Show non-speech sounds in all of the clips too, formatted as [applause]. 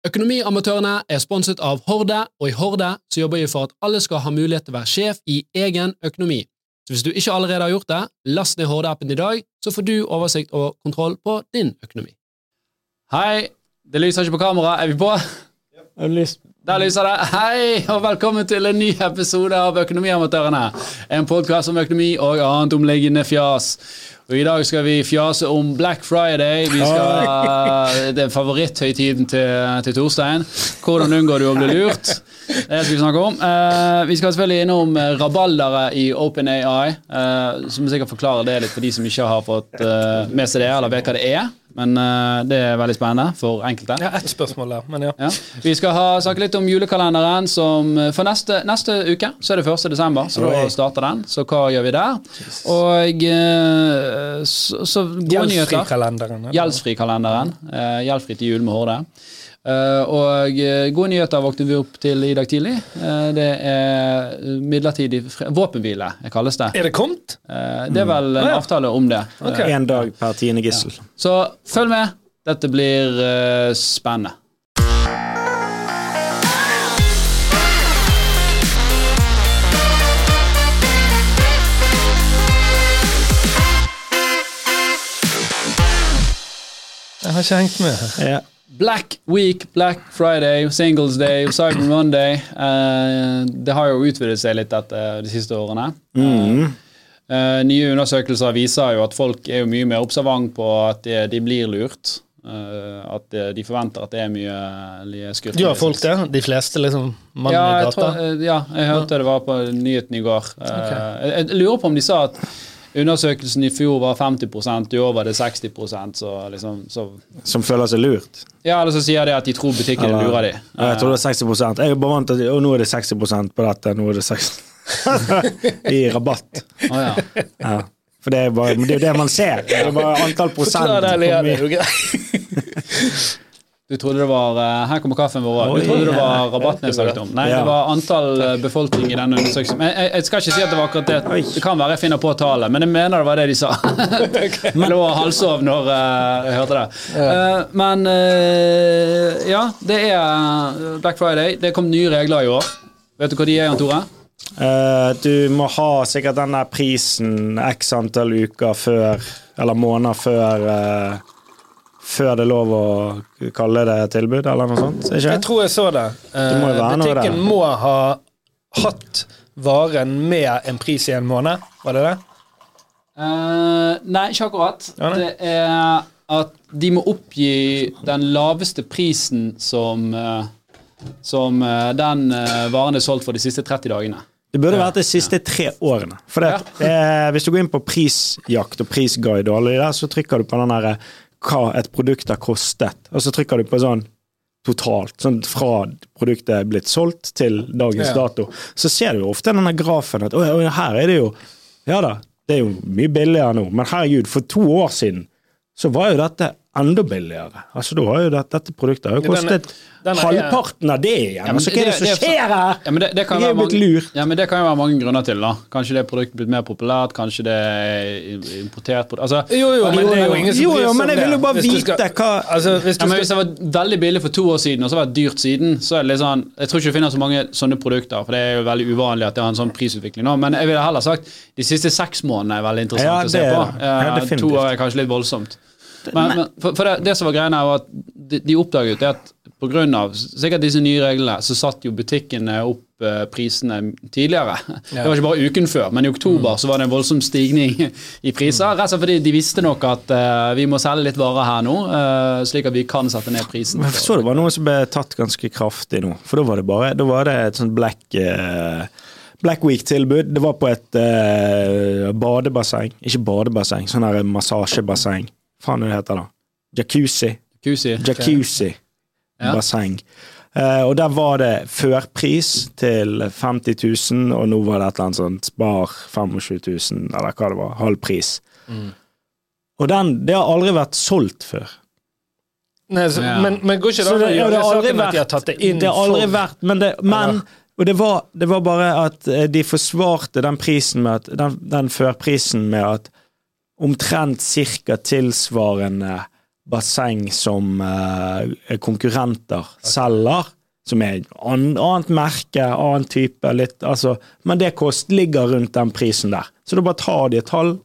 Økonomiamatørene er sponset av Horde, og i Horde så jobber vi for at alle skal ha mulighet til å være sjef i egen økonomi. Så hvis du ikke allerede har gjort det, last ned Horde-appen i dag, så får du oversikt og kontroll på din økonomi. Hei, det lyser ikke på kamera. Er vi på? Der lyser det. Hei, og velkommen til en ny episode av Økonomiamatørene. En podkast om økonomi og annet omliggende fjas. Og I dag skal vi fjase om Black Friday. Vi skal, [laughs] det er favoritthøytiden til, til Torstein. Hvordan unngår du å bli lurt? Det skal vi snakke om. Uh, vi skal selvfølgelig innom rabaldere i OpenAI, eh, som sikkert forklarer det litt for de som ikke har fått uh, med seg det, eller vet hva det er. Men uh, det er veldig spennende for enkelte. Ja, ett spørsmål der, men ja. ja. Vi skal ha snakke litt om julekalenderen som For neste, neste uke så er det 1. desember, så da starter den. Så hva gjør vi der? Og uh, så, så gode nyheter. Gjeldsfrikalenderen. Gjeldsfrikalenderen. Uh, Gjeldfri til jul med Horde. Uh, og gode nyheter våknet vi opp til i dag tidlig. Uh, det er midlertidig våpenhvile, kalles det. Er det kommet? Det er vel en avtale om det. Okay. En dag per tiende gissel. Ja. Så følg med. Dette blir spennende. Jeg har ikke hengt med. Ja. Black Week, Black Friday, Singles Day, Cyber Monday. Uh, det har jo utvidet seg litt etter de siste årene. Mm. Uh, nye undersøkelser viser jo at folk er jo mye mer observant på at de, de blir lurt. Uh, at de, forventer at det er mye skurker. Gjør folk det? De fleste, liksom? Ja, i gata? Jeg ja, jeg hørte det var på nyheten i går. Okay. Jeg, jeg lurer på om de sa at Undersøkelsen i fjor var 50% i år var det 60 så liksom så Som føler seg lurt? Ja, eller så sier de at de tror butikken eller, lurer de. Jeg tror det er 60 Jeg er bare vant til Og nå er det 60% på dette, nå er det 60 [laughs] I rabatt. Oh, ja. ja. For det er, bare, det er jo det man ser. Det er bare antall prosent. [laughs] Du trodde det var uh, Her kommer kaffen vår. Du trodde det var [laughs] rabatten jeg snakket om. Nei, det var antall uh, befolkning i denne undersøkelsen. Men jeg, jeg, skal ikke si at det var akkurat det. Det kan være jeg finner på tallet, men jeg mener det var det de sa. [laughs] Jeg lå halvsov når uh, jeg hørte det. men ja, det er Black Friday. Det kom nye regler i år. Vet du hva de er, Jan Tore? du må ha sikkert denne prisen x antall uker før, eller måneder før før det er lov å kalle det tilbud, eller noe sånt? Ikke? Jeg tror jeg så det. det må Butikken må ha hatt varen med en pris i en måned, var det det? Uh, nei, ikke akkurat. Ja, nei. Det er at de må oppgi den laveste prisen som, uh, som den varen er solgt for de siste 30 dagene. Det burde vært de siste tre årene. For det, ja. Hvis du går inn på prisjakt og prisguide, og alle de der, så trykker du på den der hva et produkt har kostet, og så trykker du på sånn totalt, sånn fra produktet er blitt solgt til dagens ja. dato, så ser du jo ofte denne grafen at å, her er det jo Ja da, det er jo mye billigere nå, men herregud, for to år siden så var jo dette enda billigere. Altså, da har jo dette, dette produktet har jo kostet denne, denne halvparten av det igjen. Ja, altså, hva er det som skjer her? Ja, men det, det kan Jeg er blitt lurt. Ja, men det kan jo være mange grunner til. da. Kanskje det produktet blitt mer populært, kanskje det er importert altså, Jo, jo, men det er jo ingen som jo, jo, men jeg vil jo bare vite skal, hva altså, hvis, ja, men hvis det var veldig billig for to år siden, og så var det dyrt siden, så er det litt sånn Jeg tror ikke du finner så mange sånne produkter, for det er jo veldig uvanlig at det har en sånn prisutvikling nå. Men jeg ville heller sagt de siste seks månedene er veldig interessant ja, å se på. Ja, to år er kanskje litt voldsomt. Men, men for, for det, det, som var greia, var at de, de oppdaget at pga. sikkert disse nye reglene, så satt jo butikkene opp eh, prisene tidligere. Ja. Det var ikke bare uken før, men i oktober mm. så var det en voldsom stigning [laughs] i priser. Rett og slett fordi de visste nok at uh, vi må selge litt varer her nå, uh, slik at vi kan sette ned prisen. Men jeg så det var noe som ble tatt ganske kraftig nå. For da var det bare da var det et sånt black uh, Black Week-tilbud. Det var på et uh, badebasseng. Ikke badebasseng, sånn her massasjebasseng faen det heter da? Jacuzzi. Jacuzzi. Jacuzzi. Ja. Basseng. Uh, og der var det førpris til 50 000, og nå var det et eller annet sånt spar 25 000, eller hva det var. Halv pris. Mm. Og den, det har aldri vært solgt før. Nei, så, ja. men, men, går ikke det an å gjøre saken at de har tatt det inn Det har aldri for... vært, men, det, men og det var, det var, bare at eh, de forsvarte den prisen med at, den, den førprisen med at omtrent cirka tilsvarende basseng som uh, konkurrenter selger, som er an, annet merke, annen type, litt altså Men det kost ligger rundt den prisen der. Så da bare tar de et tall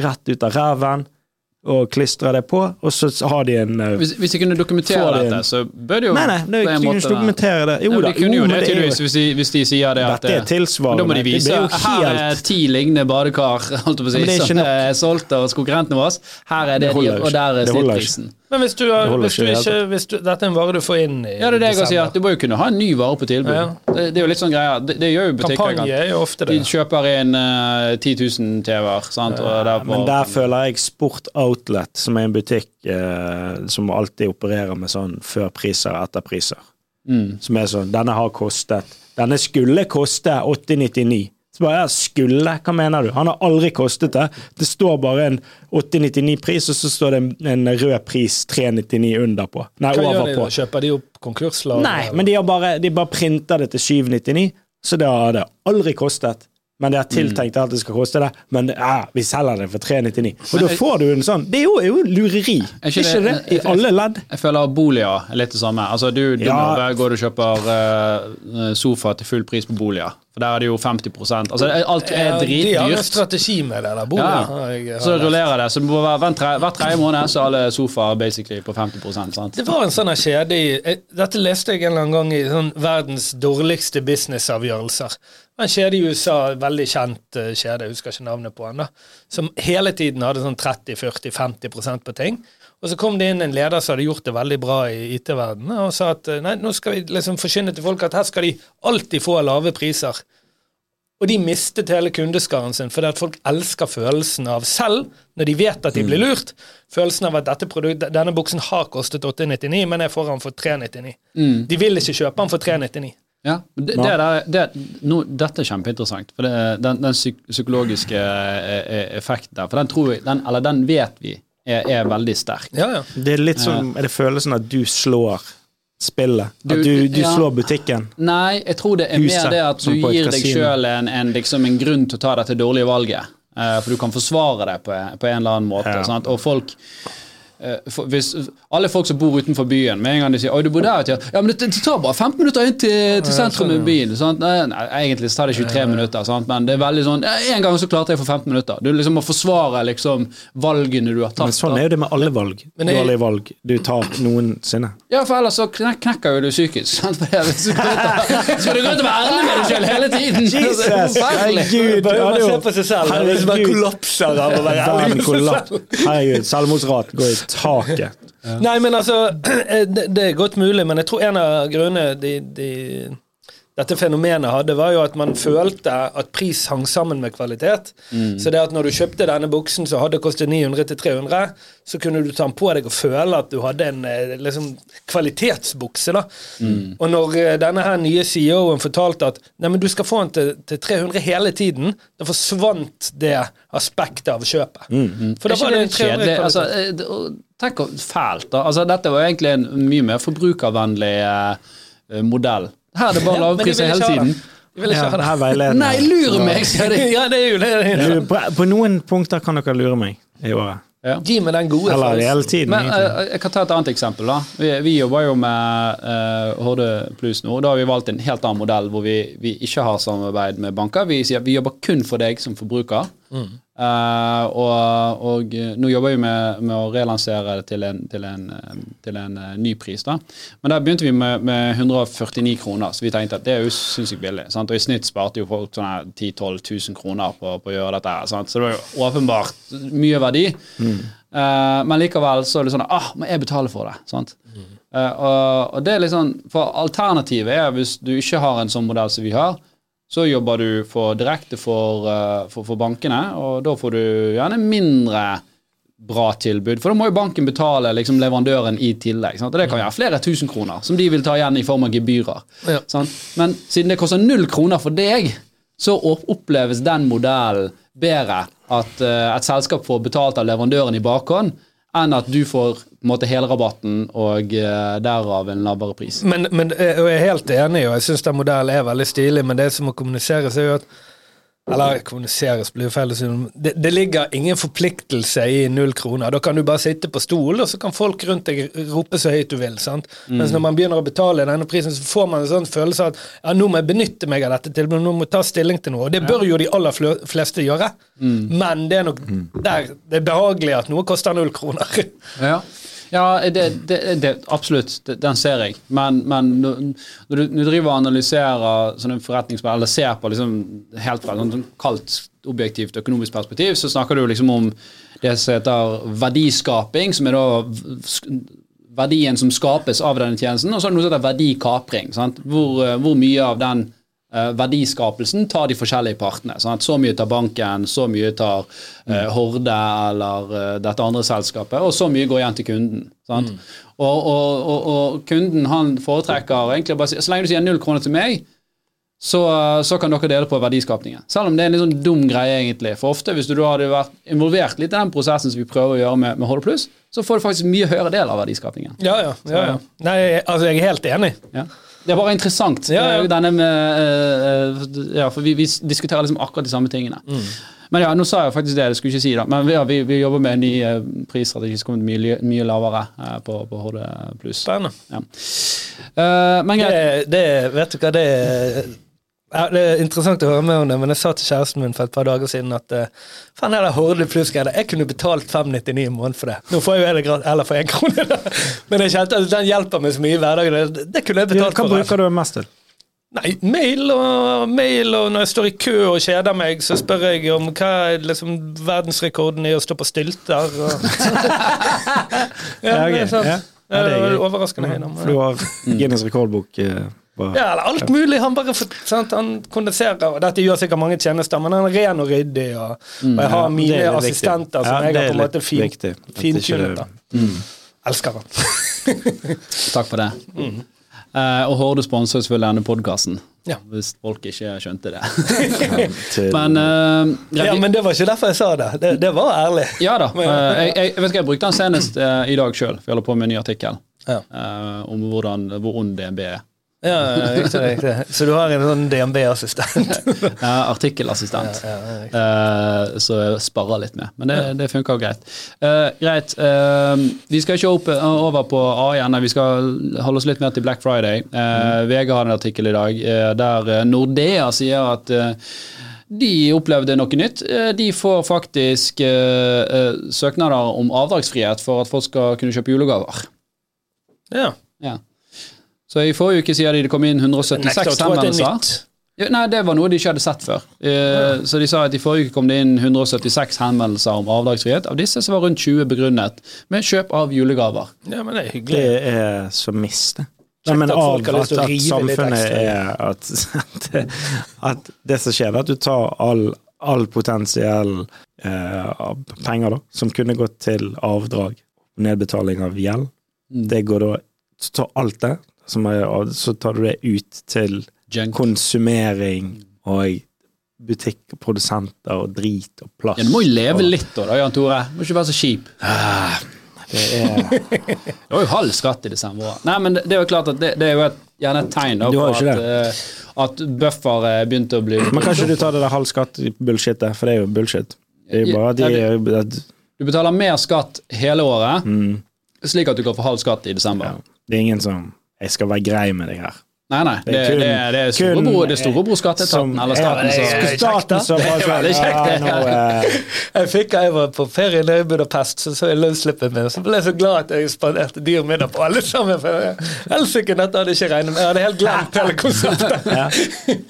rett ut av ræven og klistre det på, og så har de en uh, hvis, hvis, de kunne dokumentere dette, så bør de jo Nei, nei, nei de kunne ikke dokumentere det. Jo, da, de kunne jo det tydeligvis, hvis de, hvis de sier det. Dette er tilsvarende. Da må de vise helt... her er ti lignende badekar [laughs] holdt på å si, som er solgt av konkurrentene våre. Her er det, det de, og der er snittprisen. Men hvis du, har, hvis du ikke hvis du, Dette er en vare du får inn i Ja, det er det jeg sier. Du må jo kunne ha en ny vare på tilbud. Ja. Det, det, er jo litt sånn greia. Det, det gjør jo butikker. Kampanje er jo ofte det. De kjøper inn uh, 10 000 TV-er. Ja. Men der føler jeg Sport Outlet, som er en butikk uh, som alltid opererer med sånn før priser og etter priser. Mm. Som er sånn Denne har kostet Denne skulle koste 899. Så bare, jeg, skulle? Hva mener du? Han har aldri kostet det. Det står bare en 899-pris, og så står det en, en rød pris 399 under på. Nei, Hva gjør de da? Kjøper de opp konkurslag? Nei, men de har bare, de bare printer det til 799, så det har det aldri kostet. Men det er tiltenkt at det skal koste det. Men ja, vi selger det for 399. Og men da får du en sånn Det er jo, er jo lureri. Er ikke, ikke det, det, I alle ledd. Jeg føler boliger er litt det samme. Altså, du, du ja. går og kjøper uh, sofa til full pris på boliger. For der er det jo 50 Altså Alt er dritdyrt. De har en strategi med det der bordet. Ja. Så rullerer det. Så hver, hver tredje måned så er alle sofaer basically på 50 sant? Det var en sånn kjede i Dette leste jeg en eller annen gang i sånn verdens dårligste businessavgjørelser. En kjede i USA, veldig kjent uh, kjede, jeg husker ikke navnet på den, da, som hele tiden hadde sånn 30-40-50% på ting. Og så kom det inn en leder som hadde gjort det veldig bra i IT-verdenen, og sa at nei, nå skal vi liksom forkynne til folk at her skal de alltid få lave priser. Og de mistet hele kundeskaren sin fordi at folk elsker følelsen av selv, når de vet at de blir mm. lurt, følelsen av at dette produkt, denne buksen har kostet 899, men jeg får den for 399. Mm. De vil ikke kjøpe den for 399. Ja, det, det, det no, Dette er kjempeinteressant. for det, Den, den psykologiske eh, eh, effekten der, for den, tror den, eller den vet vi er, er veldig sterk. Ja, ja. Det er litt som er det følelsen at du slår spillet? Du, at du, du ja. slår butikken? Nei, jeg tror det er Huset, mer det at du gir deg sjøl en, en, liksom en, grunn til å ta dette dårlige valget. Uh, for du kan forsvare det på, på en eller annen måte. Ja. Og folk Eh, hvis alle folk som bor utenfor byen, med en gang de sier 'oi, du bor der', ja, men det, det tar bare 15 minutter inn til, til sentrum i byen. Nei, nei, egentlig tar det 23 minutter, sant? men det er veldig sånn En gang så klarte jeg for 15 minutter. Du liksom må forsvare liksom valgene du har tatt. Men sånn er jo det med alle valg. Dårlige valg du tar noensinne. Ja, for ellers så knekker jo du psykisk. Sant? Skal du gå ut og være ærlig med deg sjøl hele tiden? [laughs] Jesus, [laughs] herregud. Man ser på seg selv. Herregud. Man kollapser av å være ærlig. Herregud, selvmordsrat går ut taket. Nei, men altså [clears throat] det, det, er godt mulig, men jeg tror en av grunnene de, de, dette fenomenet hadde, var jo at man følte at pris hang sammen med kvalitet. Mm. Så det at når du kjøpte denne buksen som hadde kostet 900 til 300, så kunne du ta den på deg og føle at du hadde en eh, liksom, kvalitetsbukse. da. Mm. Og når uh, denne her nye CEO-en fortalte at nei, men du skal få den til, til 300 hele tiden, da forsvant det aspektet av kjøpet. Mm. For da var det en 300 altså, eh, Tenk fælt, da. Altså, dette var egentlig en mye mer forbrukervennlig eh, modell. Her er det bare lavpriser hele tiden. De vil ikke ha det. Her veiledende. Nei, lur meg, det ja, det er jo det. På, på noen punkter kan dere lure meg i året. Ja. Gi meg den gode Eller hele tiden. Men, uh, jeg kan ta et annet eksempel. da. Vi, vi jobber jo med uh, Horde Plus nå. Da har vi valgt en helt annen modell hvor vi, vi ikke har samarbeid med banker. Vi sier vi jobber kun for deg som forbruker. Mm. Uh, og, og, nå jobber vi med, med å relansere det til en, til en, til en uh, ny pris. da. Men der begynte vi med, med 149 kroner, så vi tenkte at det er jo sinnssykt billig. Sant? Og i snitt sparte jo folk sånn 10 000-12 000 kroner på, på, å gjøre dette. Sant? Så det var jo åpenbart mye verdi. Mm. Uh, men likevel så er det sånn ah, må jeg betale for det. sant? Mm. Og, og, det er sånn, for Alternativet er hvis du ikke har en sånn modell som vi har, så jobber du for direkte for, eh, for, for, bankene, og da får du gjerne mindre bra tilbud. For da må jo banken betale liksom, leverandøren i tillegg. Sant? Og det kan være flere tusen kroner som de vil ta igjen i form av gebyrer. Ja. Men siden det koster null kroner for deg, så oppleves den modellen bedre. At uh, et selskap får betalt av leverandøren i bakhånd, enn at du får på en måte helrabatten og uh, derav en lavere pris. Men, men jeg er helt enig, og jeg syns den modellen er veldig stilig, men det som må kommuniseres, er jo at Eller kommuniseres blir feil å si. Det, det ligger ingen forpliktelse i null kroner. Da kan du bare sitte på stol, og så kan folk rundt deg rope så høyt du vil. sant? Mens når man begynner å betale denne prisen, så får man en sånn følelse av at ja, nå må jeg benytte meg av dette tilbudet, nå må jeg ta stilling til noe. Og det bør jo de aller fleste gjøre, men det er nok der det er behagelig at noe koster null kroner. Ja, ja det, det, det, absolutt. Den ser jeg. Men, men når du, driver og analyserer sånne forretningsmodeller, eller ser på liksom helt fra et kaldt, objektivt økonomisk perspektiv, så snakker du liksom om det som heter verdiskaping, som er da verdien som skapes av denne tjenesten, og så er det noe som heter verdikapring. Hvor, hvor mye av den verdiskapelsen tar de forskjellige partene. Sant? Så mye tar banken, så mye tar uh, Horde eller uh, dette andre selskapet, og så mye går igjen til kunden. Sant? Og, og, og, og kunden han foretrekker egentlig bare Så lenge du sier null kroner til meg, så, så kan dere dele på verdiskapningen. Selv om det er en litt sånn dum greie, egentlig. For ofte, hvis du da hadde vært involvert litt i den prosessen som vi prøver å gjøre med, med Holde Pluss, så får du faktisk mye høyere del av verdiskapningen. Ja, ja. ja, ja. Nei, altså, jeg er helt enig. Ja. Det er bare interessant. Ja, ja. eh, Denne med, eh, eh, ja, for vi, vi diskuterer liksom akkurat de samme tingene. Mm. Men ja, nå sa jeg faktisk det, det skulle ikke si da. Men ja, vi, vi jobber med en ny eh, prisstrategi som kommer mye, mye lavere eh, på, på HD pluss. Spennende. Ja. Uh, men greit. Det, det, vet du hva, det er ja, Det er interessant å høre med om det, men jeg sa til kjæresten min for et par dager siden at eh, faen, det Horde pluss-greia, jeg kunne betalt 599 i måneden for det. Nå får jeg jo det gratis, eller for én krone, da. Men jeg kjente at den hjelper meg så mye i hverdagen. Det, det kunne jeg Ja, for. Hva bruker du mest til? Nei, mail og, mail, og når jeg står i kø og kjeder meg, så spør jeg om hva er liksom verdensrekorden i å stå på stylter. Og... [laughs] ja, det er. Ja. Ja, det er Overraskende høy nummer. For du har Guinness rekordbok på Ja, eller alt mulig. Han bare sant? Han kondenserer. og Dette gjør sikkert mange tjenester, men han er ren og ryddig. Og, og jeg har Ja, mine er assistenter viktig. som Ja, jeg har på en måte litt fin, fintunet. ikke- Elsker han. [laughs] Takk for det. Mm. Uh, og Horde sponser selvfølgelig denne podkasten, Ja. hvis folk ikke skjønte det. [laughs] Men uh, Ja, men det var ikke derfor jeg sa det. Det, det var ærlig. Ja da. Uh, jeg, jeg, jeg vet ikke, jeg brukte den senest i dag sjøl, for jeg holder på med en ny artikkel Ja. eh, om hvordan, hvor ond DNB er. Ja, riktig, riktig. Så du har en sånn DNB-assistent? [laughs] ja, artikkelassistent. Eh, så jeg sparer litt med. Men det, det funker greit. Uh, greit. Uh, vi skal ikke opp, over på AI ennå, vi skal holde oss litt mer til Black Friday. Uh, VG har en artikkel i dag der Nordea sier at de opplevde noe nytt. De får faktisk eh, søknader om avdragsfrihet for at folk skal kunne kjøpe julegaver. Ja. Ja. Så i forrige uke sier de det kom inn 176 Nekter å tro at det er henvendelser. Ja, nei, det var noe de ikke hadde sett før. Eh, Så de sa at i forrige uke kom det inn 176 henvendelser om avdragsfrihet. Av disse så var rundt 20 begrunnet med kjøp av julegaver. Ja, men det er hyggelig. Det er så miste. Nei, men av at, at samfunnet er at, [laughs] at, at det som skjer, er at du tar all, all potensiell eh, penger da, som kunne gått til avdrag, nedbetaling av gjeld, det går da Så tar alt det, så tar du det ut til Junk. konsumering og butikkprodusenter og drit og plast. Ja, du må jo leve og- litt da, da, Jan Tore. Du må ikke være så kjip. Det er [laughs] Det var jo halv skatt i desember. Nei, men det, det er jo klart at det, det er jo et, gjerne et tegn da, på at, eh, at buffer begynte å bli Men kanskje du tar det der halv skatt-bullshitet, for det er jo bullshit. Det er jo bare de at, Du betaler mer skatt hele året, mm, slik at du kan få halv skatt i desember. ja. Det er ingen som Jeg skal være grei med deg her. Nei, nei. Det, Det er kun- det, det er kun- storebror, det er storebror skatteetaten som- eller Ja, staten det som er- Skal staten så bare [laughs] Det er veldig kjekt, det. ja, eh, [laughs] Jeg fikk jeg var på ferie i Budapest, så så jeg lønnsslippen min. Så ble jeg så glad at jeg spanderte dyr middag på alle sammen. for jeg- Helsike, dette hadde jeg ikke regnet med. Jeg hadde helt glemt hele konseptet. [laughs] ja.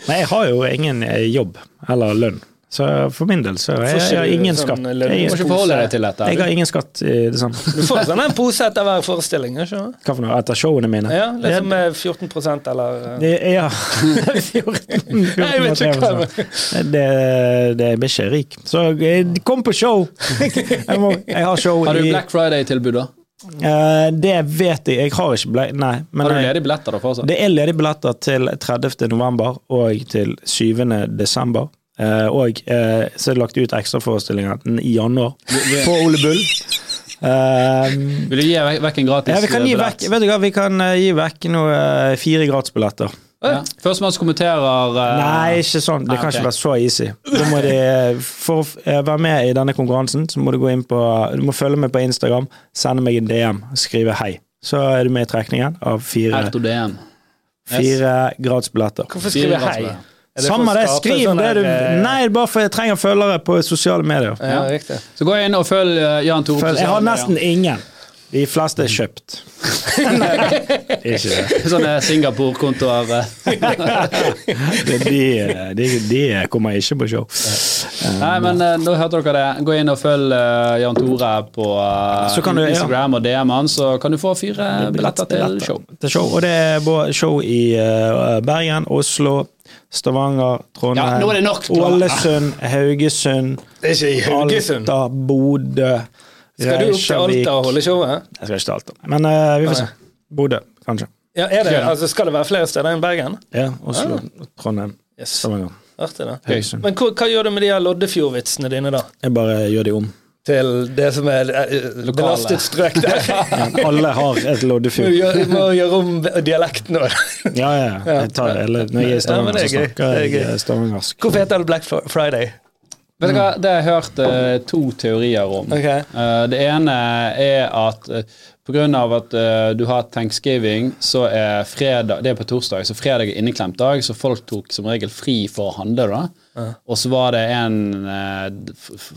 Men jeg har jo ingen eh, jobb eller lønn, så for min del så jeg, jeg har ingen Sånn skatt. lønn- Jeg, Du må ikke forholde deg til dette. jeg har ingen skatt samme. Du får sånn en pose etter hver forestilling. ikke? Hva for noe? Etter showene mine? Ja, liksom med 14% eller eh, Ja. 14, [laughs] Nei, jeg vet ikke hva 14 det, det blir ikke rik. Så eh, kom på show! [laughs] Jeg, må, jeg har show Har du Black Friday-tilbud, da? Uh, Det vet jeg. Jeg har ikke ble... Nei. Men Har du ledige billetter da fortsatt? det er ledige billetter til 30. november og til 7. Eh, og eh, så er det lagt ut ekstraforestillinger i januar på Ole Bull. Eh, Vil du gi vekk en gratis ja, vi kan gi eh, billett? vekk, hva, vi kan eh, gi vekk noe, eh, fire gratisbilletter. Ja. Førstemann som kommenterer uh, Nei, ikke sånn. Det Nei, kan ok. ikke være så easy. De, for å eh, være med i denne konkurransen, så må du gå inn på Du må følge meg på Instagram, sende meg en DM, skrive hei. Så er du med i trekningen av fire, fire yes. gradsbilletter. Hvorfor skriver jeg hei? Det Samme det, skriv sånn det du eh, Nei, bare for jeg trenger følgere på sosiale medier. Ja, riktig. Så gå inn og følg eh, Jan Tore. Følg- Jeg har nesten ingen. De fleste er kjøpt. [laughs] [laughs] Sånne Singapore-kontoer. eh. [laughs] De, de, de, kommer ikke på show. Nei, men nå hørte dere det. Gå inn og følg Jan Tore på Så kan du- ja. Instagram og DM han, så kan du få fire billetter til show. Til show. Og det er show i Bergen, Oslo, Stavanger, Trondheim, Ja, nok, Ålesund, Haugesund, Det er ikke i Haugesund. Alta, Bodø, Skal du opp til Alta og holde showet? Jeg skal ikke til Alta, men uh, vi får se. Bodø, kanskje. Ja, er det, altså, skal det være flere steder enn Bergen? Ja, Oslo, Trondheim, Yes. Stavanger. Artig, da. Men hva, hva gjør du med de her Loddefjord-vitsene dine, da? Jeg bare gjør de om. Til det som er eh, belastet strøk der? [laughs] Alle har et loddefjord. du må gjøre om dialekten nå. [laughs] Ja, ja. ja. Jeg tar, eller, når jeg er i Stavanger, er så snakker er jeg eh, stavangersk. Hvorfor heter det Black Friday? Vet du hva, Det har jeg hørt uh, to teorier om. Okay. Uh, det ene er at uh, pga. at uh, du har thanksgiving, så er fredag Det er på torsdag, så fredag er inneklemt dag, så folk tok som regel fri for å handle. da. Og så var det en eh,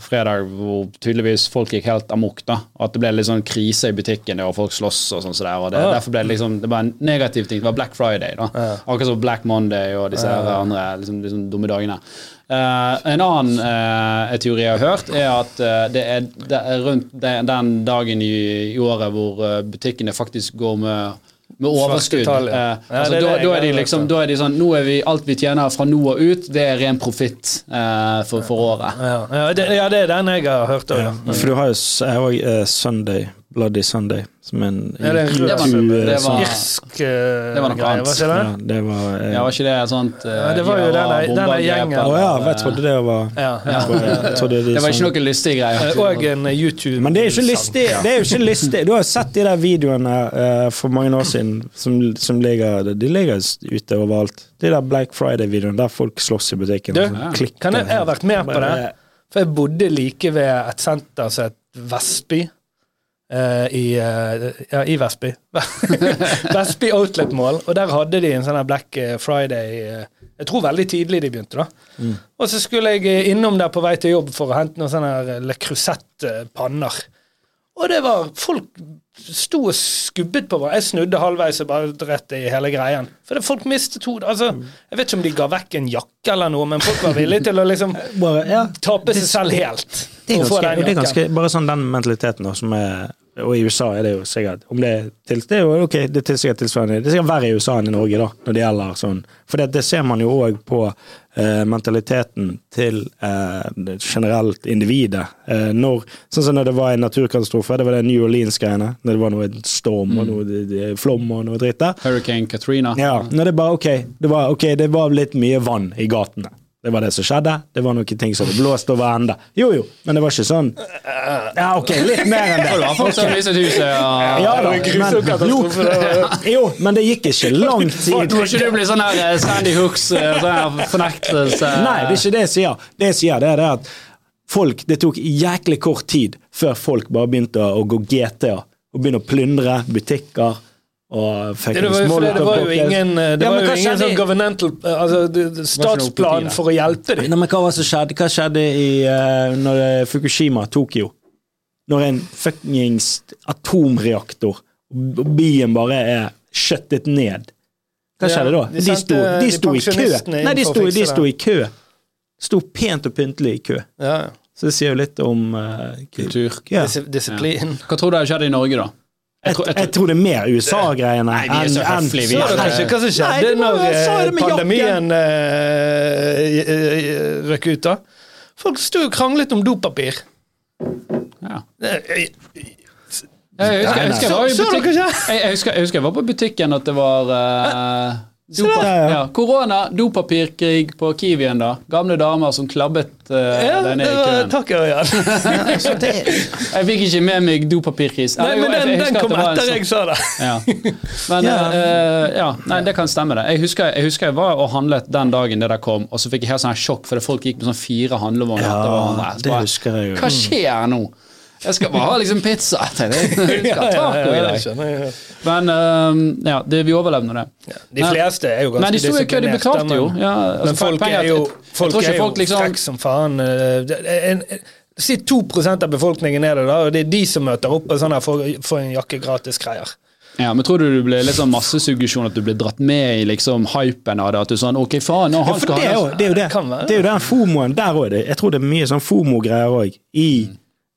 fredag hvor tydeligvis folk gikk helt amok. da, At det ble litt sånn krise i butikken, og folk sloss og sånn. så der, og det, Ja. Derfor ble det liksom, det var en negativ ting. Det var Black Friday. da, Akkurat som Black Monday og disse andre liksom, liksom dumme dagene. Eh, en annen eh, teori jeg har hørt, er at eh, det, er, det er rundt den, dagen i, i året hvor butikkene faktisk går med, med overskudd. tall, ja. Eh, Ja, altså, det da, da, er de liksom, da er de sånn Nå er vi alt vi tjener fra nå og ut, det er ren profitt eh, for, for året. Ja, ja, det, ja, det er den jeg har hørt òg. Ja, for du har jo har jo, eh, Sunday, Bloody Sunday, som en Ja, det Det var- eh, det var- Irsk uh, Det var noe greie, annet. var ikke det? Ja, det var eh, Ja, var ikke det sånt eh, Ja, det var jo denne- denne gjengen. Å oh, ja, eh, jeg trodde det var Ja, ja. Det, Det var ikke noe lystige greier. Og en eh, YouTube Men det er jo ikke lystig. Det er jo ikke lystig. Du har jo sett de der videoene uh, for mange år siden som, som ligger De ligger ute overalt. De der Black Friday-videoene der folk slåss i butikken. Du, klikker. Kan jeg, jeg har vært med på det? For jeg bodde like ved et senter som het Vestby. Eh, I, uh, ja, i Vestby. [laughs] Vestby Outlet Mall. Og der hadde de en sånn Black Friday uh, Jeg tror veldig tidlig de begynte, da. Mm. Og så skulle jeg eh, innom der på vei til jobb for å hente noen sånne Le Crusette-panner. Og det var Folk sto og skubbet på hverandre. Jeg snudde halvveis og bare rett i hele greien. For det, folk mistet hodet. Altså, jeg vet ikke om de ga vekk en jakke eller noe, men folk var villige til å liksom [laughs] Bare, ja. tape seg selv helt. Det er ganske, det er ganske bare sånn den mentaliteten da, som er Og i USA er det jo sikkert om det, er til, det er jo ok, det er sikkert tilsvarende. Det er sikkert verre i USA enn i Norge, da, når det gjelder sånn. For det, det ser man jo òg på eh, mentaliteten til eh, generelt individet. Eh, når, sånn som når det var en naturkatastrofe, det var det New Orleans-greiene. Når det var noe storm og noe det, det, flom og noe dritt der. Hurricane Katrina. Ja, når det bare, okay, det var, ok, det var litt mye vann i gatene. Det var det som skjedde. Det var noen ting som blåste over ende. Jo, jo, men det var ikke sånn Ja, ok, litt mer enn det. Og [laughs] Ja da, men, jo, jo, men det gikk ikke lang [laughs] tid. Må ikke du bli sånn her eh, Sandy Hooks eh, sånn her fornektelse Nei, det er ikke det jeg sier. Det jeg sier, det er det at folk Det tok jæklig kort tid før folk bare begynte å gå GTA og begynne å plyndre butikker Det, var jo, det var jo ingen, eh, det Ja, var jo ingen sånn governmental eh, altså, statsplan for å hjelpe dem. Nei, men hva var det som skjedde? Hva skjedde i uh, når Fukushima, Tokyo? Når en fuckings atomreaktor og byen bare er skjøttet ned. Hva skjedde da? de De sto, sendte de de sto i kø. Nei, de sto, de sto i kø. Sto pent og pyntelig i kø. Ja, Så det sier jo litt om uh, kultur. Disiplin. Hva tror du har skjedd i Norge, da? Jeg, tror- jeg jeg tror det er mer USA-greiene Nei, vi er så høflige, vi Så er hva som skjedde var- når eh, pandemien eh, røk ut? da? Folk sto og kranglet om dopapir. Ja. Jeg husker, jeg var på butikken at det var eh, Dopa, Ja, ja. Korona, dopapirkrig på Kiwien, da. Gamle damer som klabbet uh, Ja, deg ned i køen. takk, Ørjan. [laughs] Jeg fikk ikke med meg dopapirkris. Nei, men den, jeg den kom etter sånn- jeg sa det. Ja. Men Ja. eh, ja, nei, det kan stemme, det. Jeg husker, jeg husker jeg var og handlet den dagen det der kom, og så fikk jeg helt sånn sjokk fordi folk gikk med sånn fire handlevogner Ja, det husker jeg jo. Hva skjer nå? Jeg skal bare ha liksom pizza. [laughs] [laughs] Jeg skal ha taco i dag. Men um, ja, det, vi overlevde nå det. De fleste er jo ganske Men de sto i kø, de betalte jo. Ja, altså, Men folk penger, er jo, folk er jo folk liksom- frekk som faen. eh, en- Si 2 av befolkningen er det, da, og det er de som møter opp og sånn her for en jakke gratis-greier. Ja, men Tror du du blir litt sånn massesuggesjon, at du blir dratt med i liksom hypen av det? At du sånn Ok, faen, nå Ja, han ja, skal det er jo det. Er jo det. Det er jo den fomoen der òg. Jeg tror det er mye sånn fomo-greier òg. I,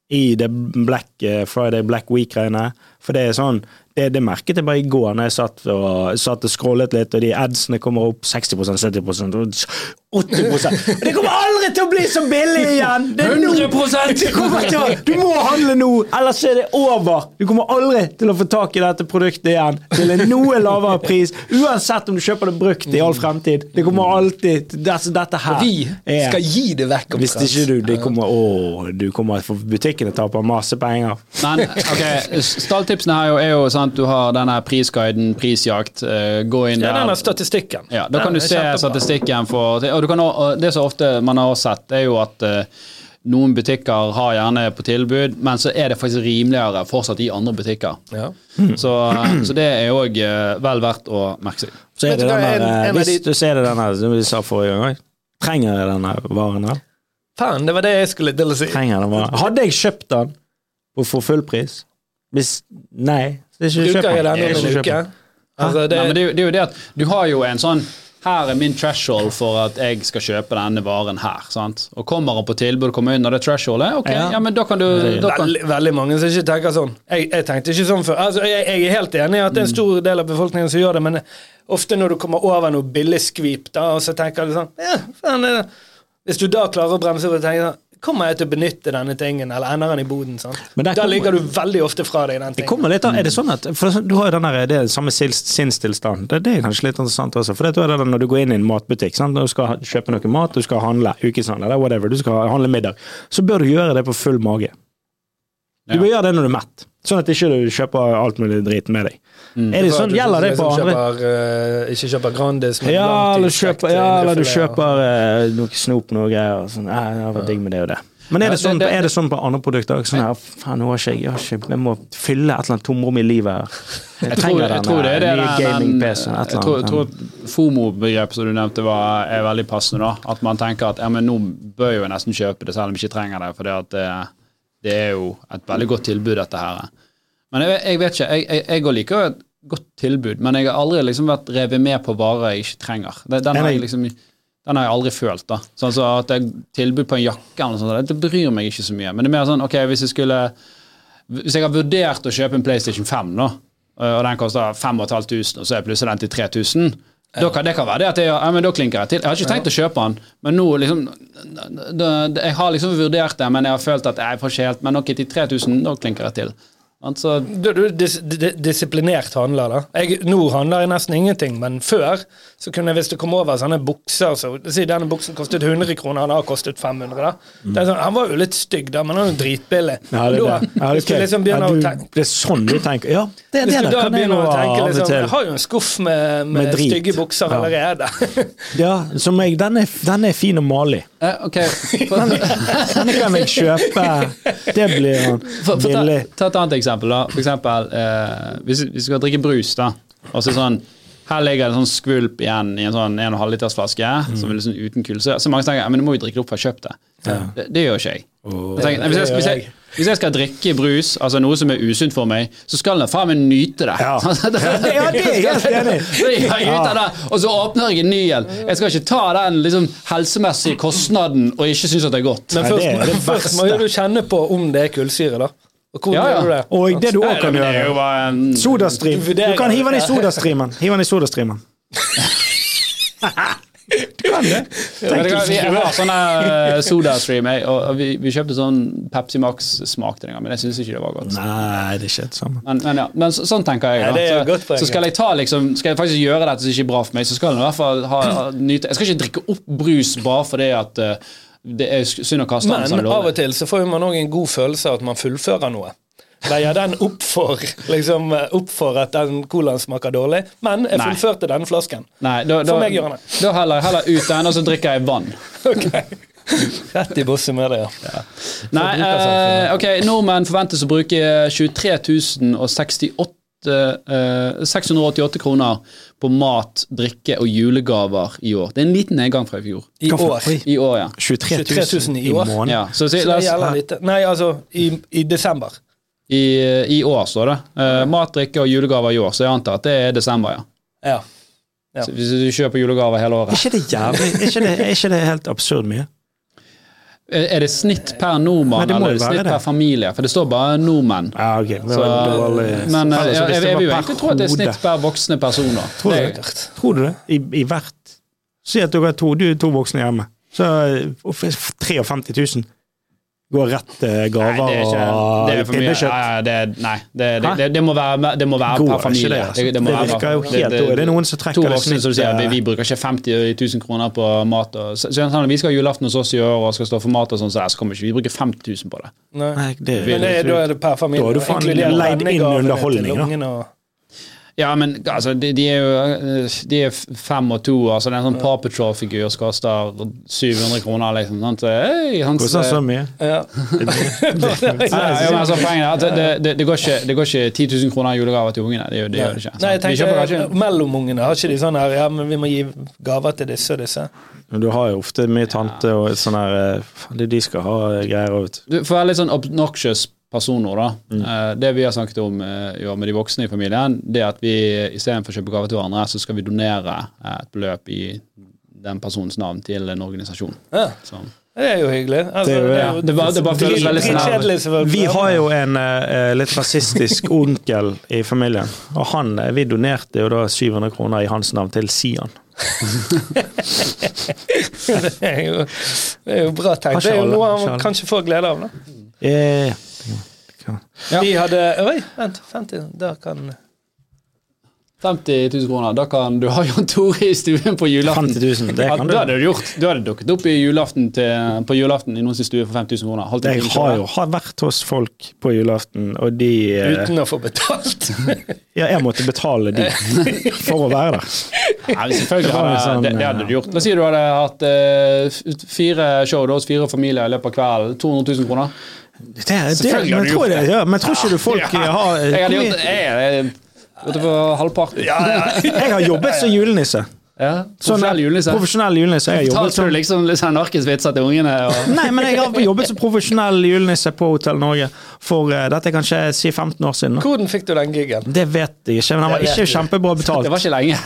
I det Black eh, Friday, Black Week-greiene. For det er sånn det, det merket jeg bare i går når jeg satt og, satt og scrollet litt, og de adsene kommer opp 60% 70 og 80 Det kommer aldri til å bli så billig igjen! Det er 100%! Det til å, Du må handle nå, ellers er det over! Du kommer aldri til å få tak i dette produktet igjen til en noe lavere pris, uansett om du kjøper det brukt i all fremtid. Det kommer alltid altså, dette her Vi skal gi det vekk. Hvis ikke du det kommer, å, du kommer for Butikkene taper masse penger. Men ok, stalltipsene her er jo, jo sant, du har denne prisguiden, prisjakt. eh, gå inn Ja, der. denne statistikken. Ja, Da kan du se kjempebra. statistikken for og du kan, også- og Det som ofte man har sett, er jo at eh, noen butikker har gjerne på tilbud, men så er det faktisk rimeligere fortsatt i andre butikker. Ja. Så, så det er òg vel verdt å merke seg. Så er det denne, en- en Hvis du ser det denne som vi sa forrige gang. Trenger jeg denne varen her? Faen, det var det jeg skulle til å si. Trenger den varen? Hadde jeg kjøpt den på for full pris? Hvis Nei. Så du Bruker jeg den. den om en uke? Altså, det, Nei, men det, det er jo det at du har jo en sånn her er min threshold for at jeg skal kjøpe denne varen her. sant? Og Kommer han på tilbud kommer under det thresholdet, ok, ja. Ja. men da kan du da kan, veldig, veldig mange som ikke tenker sånn. Jeg, jeg tenkte ikke sånn før. Altså, jeg, jeg er helt enig i at det er en stor del av befolkningen som gjør det, men ofte når du kommer over noe billig skvip, da, og så tenker du sånn ja, faen, Hvis du da klarer å bremse og tenke sånn Kommer jeg til å benytte denne tingen, eller ender den i boden? sant? Da kommer- ligger du veldig ofte fra deg den tingen. kommer litt er det sånn at for Du har jo den der, det er samme sinnstilstand. Det, det er kanskje litt interessant også. For det er det når du går inn i en matbutikk, sant? når du skal kjøpe noe mat, du skal handle ukeshandel, eller whatever, du skal handle middag, så bør du gjøre det på full mage. Du bør gjøre det når du er mett, sånn at ikke du kjøper alt mulig drit med deg. Er det sånn, Gjelder det på Liksom andre? Kjøper, eh, ikke kjøper Grandis, men Ja, eller, kjøper, ja, eller du kjøper uh, noe snop, noe greier. og Sånn, «Nei, det var digg med det og det. Men er Ja, det, sånn, det- det- er det sånn på andre produkter? Sånn her, faen, nå har ikke jeg, jeg, har ikke, jeg må fylle et eller annet tomrom i livet. her. Jeg, Jeg tror, trenger jeg tror det er denne nye gaming-PC-en. Jeg tror, tror FOMO-begrepet som du nevnte var, er veldig passende. da, At man tenker at ja, men nå bør jeg jo nesten kjøpe det selv om jeg ikke trenger det. For det, at det, det er jo et veldig godt tilbud, dette her. Men jeg, jeg vet ikke. Jeg, jeg, liker et godt tilbud, men jeg har aldri liksom vært revet med på varer jeg ikke trenger. Den, den, har jeg liksom, den har jeg aldri følt. da. Sånn så At det er tilbud på en jakke eller noe sånt, det bryr meg ikke så mye. Men det er mer sånn, ok, hvis jeg skulle hvis jeg har vurdert å kjøpe en PlayStation 5, nå, og den koster 5500, og så er plutselig den til 3000 da kan, det kan være det at jeg, ja, men da klinker jeg til. Jeg har ikke tenkt å kjøpe den, men nå liksom da, da, Jeg har liksom vurdert det, men jeg har følt at jeg får ikke helt Men ok, til 3000, da klinker jeg til. Altså, Du, du dis, dis, disiplinert handler, da. Jeg, nå handler jeg nesten ingenting, men før så kunne jeg, hvis det kom over sånne bukser så, Si denne buksen kostet 100 kroner, den har kostet 500, da. Det er sånn, han var jo litt stygg, da, men han er jo dritbillig. Ja, det, da, det. Ja, hvis du ok. liksom ja, du, tenke det er sånn du tenker. Ja, det, hvis du da begynner å tenke liksom, Jeg har jo en skuff med, med, Med stygge bukser Ja. allerede. Ja, som jeg, den, er, den er fin og malig. Eh, ok, Den [laughs] kan jeg kjøpe. Det blir jo For, for ta, billig. ta et annet eksempel. da. For eksempel, eh, hvis vi skal drikke brus, da. Og så sånn, her ligger det en sånn skvulp igjen i en sånn 1,5 liters flaske som er liksom uten kullsyre. Så mange tenker men du må jo drikke det opp før jeg kjøpte det. Det, det gjør ikke jeg. jeg tenker, hvis, jeg, hvis, jeg, hvis jeg skal drikke brus, altså noe som er usunt for meg, så skal jeg faen meg nyte det. Ja. [laughs] det, Ja, det er helt [laughs] enig det, og så åpner jeg en ny en. Jeg skal ikke ta den liksom, helsemessige kostnaden og ikke synes at det er godt. Men Nei, først, det er det først må du kjenne på om det er kullsyre, da. Ja, ja. det? Og det du òg kan det gjøre en Sodastream. Du Du kan hive den i sodastreamen. Hive den i sodastreamen. [laughs] Kan det? Du hva, vi jeg har sånn SodaStream, og, vi, vi kjøpte sånn Pepsi Max-smak til den, men jeg syns ikke det var godt. Nei, det er ikke det samme. Men, men ja, men så, sånn tenker jeg. Ja, Da. det er jo så, så skal jeg ta liksom Skal jeg faktisk gjøre dette som ikke er bra for meg, så skal jeg i hvert fall ha, ha, nyte Jeg skal ikke drikke opp brus bare fordi at uh, det er synd å kaste den. Men av og til så får man òg en god følelse av at man fullfører noe. Veier den opp for, liksom, opp for at den colaen smaker dårlig, men jeg fullførte denne flasken. Nei, da, da, For meg gjør han det. da heller jeg heller ut den, og så drikker jeg vann. [laughs] Rett i bosset med det, ja. Nei, eh, ok, Nordmenn forventes å bruke 23 068 eh, 688 kroner på mat, drikke og julegaver i år. Det er en liten nedgang fra i fjor. I år. I år, ja. 23 23 000 i år. I ja så, så, Så det gjelder litt. Nei, altså i, i desember. i, I år, står det. Uh, mat, drikke og julegaver i år, så jeg antar at det er desember, ja. Ja. Ja. Så hvis du kjøper julegaver hele Er året. ikke det jævlig Er ikke det, er ikke det helt absurd mye? Er det snitt per nordmann, Nei, eller er snitt det. per familie? For det står bare nordmenn. Ja, okay. Men, Så, dårlig. men eh, Altså, jeg, jeg, jeg vil jo ikke egentlig tro at det er snitt per voksne personer. Tror du er- det? Tror du det? I, i hvert Si at du er to, du er to voksne hjemme. Så uh, 53 000 går rett til gaver Nei, det er ikke og det er for mye. pinnekjøtt. Ja, ja, det, nei, det, det, det, det må være, det må være per familie. det, altså. Det, må Det være- virker jo helt det, Det er noen som trekker To det voksne som snittet. sier vi, vi bruker ikke 50 000 kroner på mat. Og, så, så, sånn, vi skal ha julaften hos oss i år og skal stå for mat, og sånn, så, så kommer ikke vi bruke 50 000 på det. Nei. Det, Men det, da er det per familie. Da er du faen leid inn i underholdning, da. Ungene Ja, men altså, de, de er jo eh, De er fem og to, altså det er en sånn Paw Patrol-figur som koster 700 kroner, liksom. Sant? Så, hans, Hvordan så mye. Ja. [laughs] Nei, [laughs] jo, men altså, poenget er at det, det, det, går ikke, det går ikke 10 000 kroner i julegaver til ungene. Det, gjør- det gjør det ikke. Nei, jeg tenker kanskje Mellomungene har ikke de sånn her Ja, men vi må gi gaver til disse og disse. Men du har jo ofte mye tante og sånn her eh, det De skal ha greier òg, vet du. Du får være litt sånn obnoxious personer, da. Mm. Eh, det vi har snakket om jo, med de voksne i familien, det er at vi istedenfor å kjøpe gaver til hverandre, så skal vi donere eh, et beløp i den personens navn til en organisasjon. Ja, Så. det er jo hyggelig. Altså, Det er jo- ja. Det bare, det bare føles veldig sånn. Vi har jo en uh, litt rasistisk [laughs] onkel i familien, og han, eh, vi donerte jo da 700 kroner i hans navn til Sian. [laughs] det, er jo, det er jo bra tenkt. Det er jo noe han kanskje får glede av. da. Eh, Ja. Vi hadde Oi, vent. 50. Da kan 50 000 kroner. Da kan du ha Jan Tore i stuen på julaften. 50 000, det kan du. Da hadde du gjort. Du hadde dukket opp i julaften til, på julaften i noens stue for 5000 kroner. Holdt Jeg har jo har vært hos folk på julaften, og de eh, Uten å få betalt. [laughs] Ja, jeg måtte betale de for å være der. Nei, selvfølgelig Det hadde, sånn, det, det hadde du gjort. La oss si du hadde hatt uh, fire show hos fire familier i løpet av kvelden. 200 000 kroner. Det, det, men, tror det, ja, men tror ikke du folk [laughs] Ja, har Jeg hadde gjort det. Jeg, jeg, jeg, jeg, jeg, jeg, jeg, Jeg har jobbet som julenisse. Ja, Profesjonell julenisse. Profesjonell julenisse. Jeg har Fortalte du liksom litt sånn narkisvitser til ungene? Og... [laughs] Nei, men jeg har jobbet som profesjonell julenisse på Hotell Norge for uh, dette er kanskje si 15 år siden. Hvordan fikk du den gigen? Det vet jeg ikke, men den var ikke kjempebra [laughs] kjempebra Det var ikke lenge.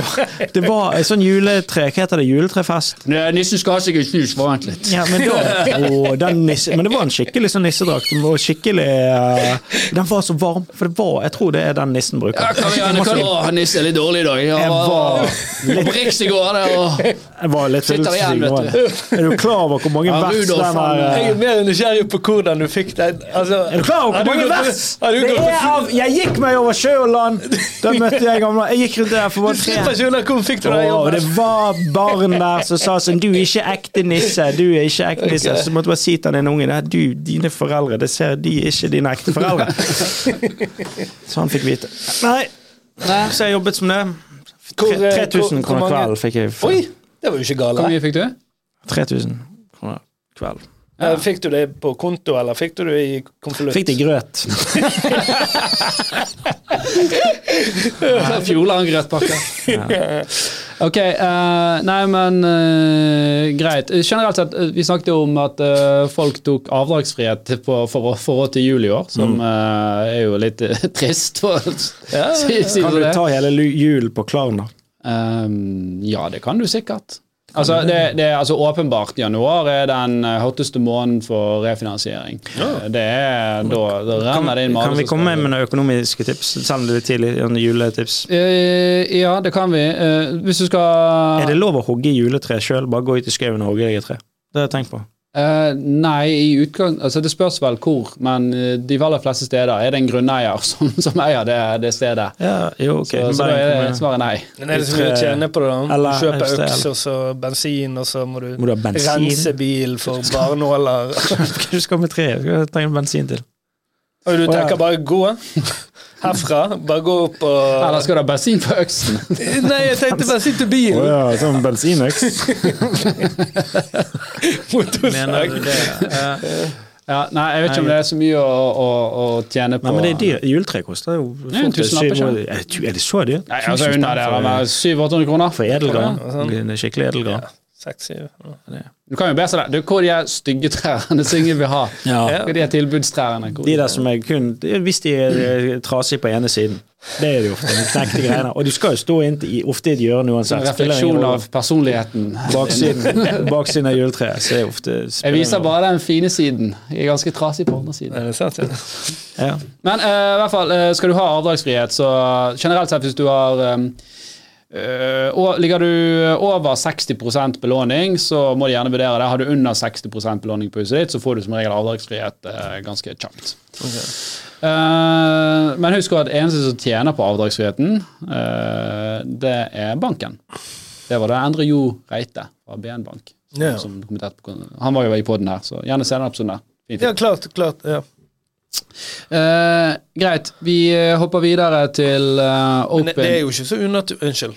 [laughs] Det var en sånn juletre Hva heter det? Juletrefest? Nissen skal ha seg en snus, vent litt. Ja, men, da, Å, den nisse, men det var en skikkelig sånn nissedrakt. Den var skikkelig uh, Den var så varm, for det var Jeg tror det er den nissen bruker. Ja, kan vi, kan, å, nissen er litt dårlig i dag. Ja, Jeg var, var var på Riks i går. Det, og... Jeg var litt Sitter igjen, vet du. Er du klar over hvor mange Ja, vers Rudolf, den er Jeg eh, er mer nysgjerrig på hvordan du fikk den. Altså, Er du klar over hvor mange vers? Det er av Jeg gikk meg over sjø og land! Da møtte jeg gamle Jeg gikk rundt der for bare tre hvor fikk du den og det var barn der som sa sånn Du er ikke ekte nisse. Du er ikke ekte nisse. Så måtte jeg bare si til den ungen du, dine foreldre, det ser, de ikke dine ekte foreldre. [laughs] Så han fikk vite. Nei. Så jeg jobbet som det. Hvor, Tre- eh, 3000 hvor- hvor kroner kvelden kveld fikk jeg. for- Oi, det var jo ikke Hvor mye fikk du? 3000 kroner kveld. Ja. Fikk du det på konto, eller fikk du det i konvolutt? Fikk det i grøt. [laughs] Fjordland grøtpakke. [laughs] Ok, uh, nei, men uh, greit. Generelt sett, eh, vi snakket jo om at uh, folk tok avdragsfrihet på, for, for råd til jul i år, som eh, er jo litt [laughs] trist, for Ja, [laughs] si, si Kan det. du ta hele jul julen på Klarna? Um, ja, det kan du sikkert. Altså, det, det altså åpenbart januar er den eh, hotteste måneden for refinansiering. Ja. Det er da, da renner det inn med kan vi komme med noen økonomiske tips? Selv om det er litt tidlig, juletips. Eh, ja, det kan vi. Eh, hvis du skal Er det lov å hogge juletre sjøl? Bare gå ut i skauen og hogge deg et tre? Det har jeg tenkt på. Eh, nei, i utgang, altså det spørs vel hvor, men eh, de aller fleste steder er det en grunneier [laughs] som, som eier det, det stedet. Ja, jo, ok. Så, så da er svaret nei. Men er det så mye å tjene på det? da? Du kjøper øks og så bensin, og så må du, Må du rense bil for barnåler. Hva [laughs] du skal med tre? Du skal trenge bensin til. Og du tenker bare gå [laughs] herfra? Bare gå opp og Eller skal du ha bensin på øksen? [laughs] Nei, jeg tenkte bensin til bilen! ja, sånn bensinøks? [laughs] Motorsag. [laughs] Ja, nei, jeg vet ikke om det er så mye å, å, å tjene på. Nei, men det er dyrt. Juletre koster jo Ja, syv- Er det- så dyrt? Nei, altså Under det spenn er for, 700-800 kroner. for edelgran. Sånn. Skikkelig edelgran. Seks, ja. Du kan jo be det. Hvor er de stygge trærne som ingen vil ha? Ja. Hvor er de tilbudstrærne? Hvor- De der som er kun Hvis de er eh, trasige på ene siden. Det er de ofte. De knekte greiene. Og du skal jo stå inn i, ofte i et hjørne En uansett. Spiller refleksjon av personligheten. Baksiden, [laughs] baksiden av juletreet. Så er ofte Jeg viser bare den fine siden. Jeg er ganske trasig på andre siden. Sant? Ja. ja. Men uh, i hvert fall, eh, skal du ha avdragsfrihet, så generelt sett hvis du har um, og Ligger du over 60% belåning, så må de gjerne vurdere det. Har du under 60 belåning på huset ditt, så får du som regel avdragsfrihet eh, ganske kjapt. Eh, men husk at eneste som tjener på avdragsfriheten, det er banken. Det var det Endre Jo Reite fra BN Bank. Som, som kommenterte på, han var jo i poden her, så gjerne se den episoden der. Ja, klart. klart ja. Eh, greit, vi eh, hopper videre til eh, Men det, er jo ikke så unaturlig Unnskyld.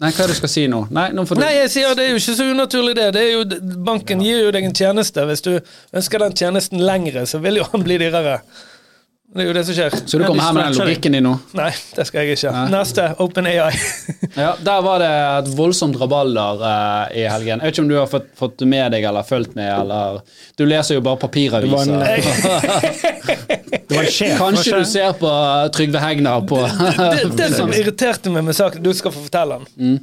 Nei, hva er det du skal si nå? Nei, nå får du Nei, jeg sier det er jo ikke så unaturlig, det. det jo, banken gir jo deg en tjeneste. Hvis du ønsker den tjenesten lengre, så vil jo han bli dyrere. Det er jo det som skjer. Så du kommer her med den logikken din nå? Nei, det skal jeg ikke. Nei. Neste. Open AI. [laughs] Ja, Der var det et voldsomt rabalder eh, i helgen. Jeg vet ikke om du har fått, fått med deg eller fulgt med, eller Du leser jo bare Det papiraviser. det var en [laughs] sjef, Kanskje du ser på Trygve Hegnar på det, det som [laughs] irriterte meg med saken Du skal få fortelle den.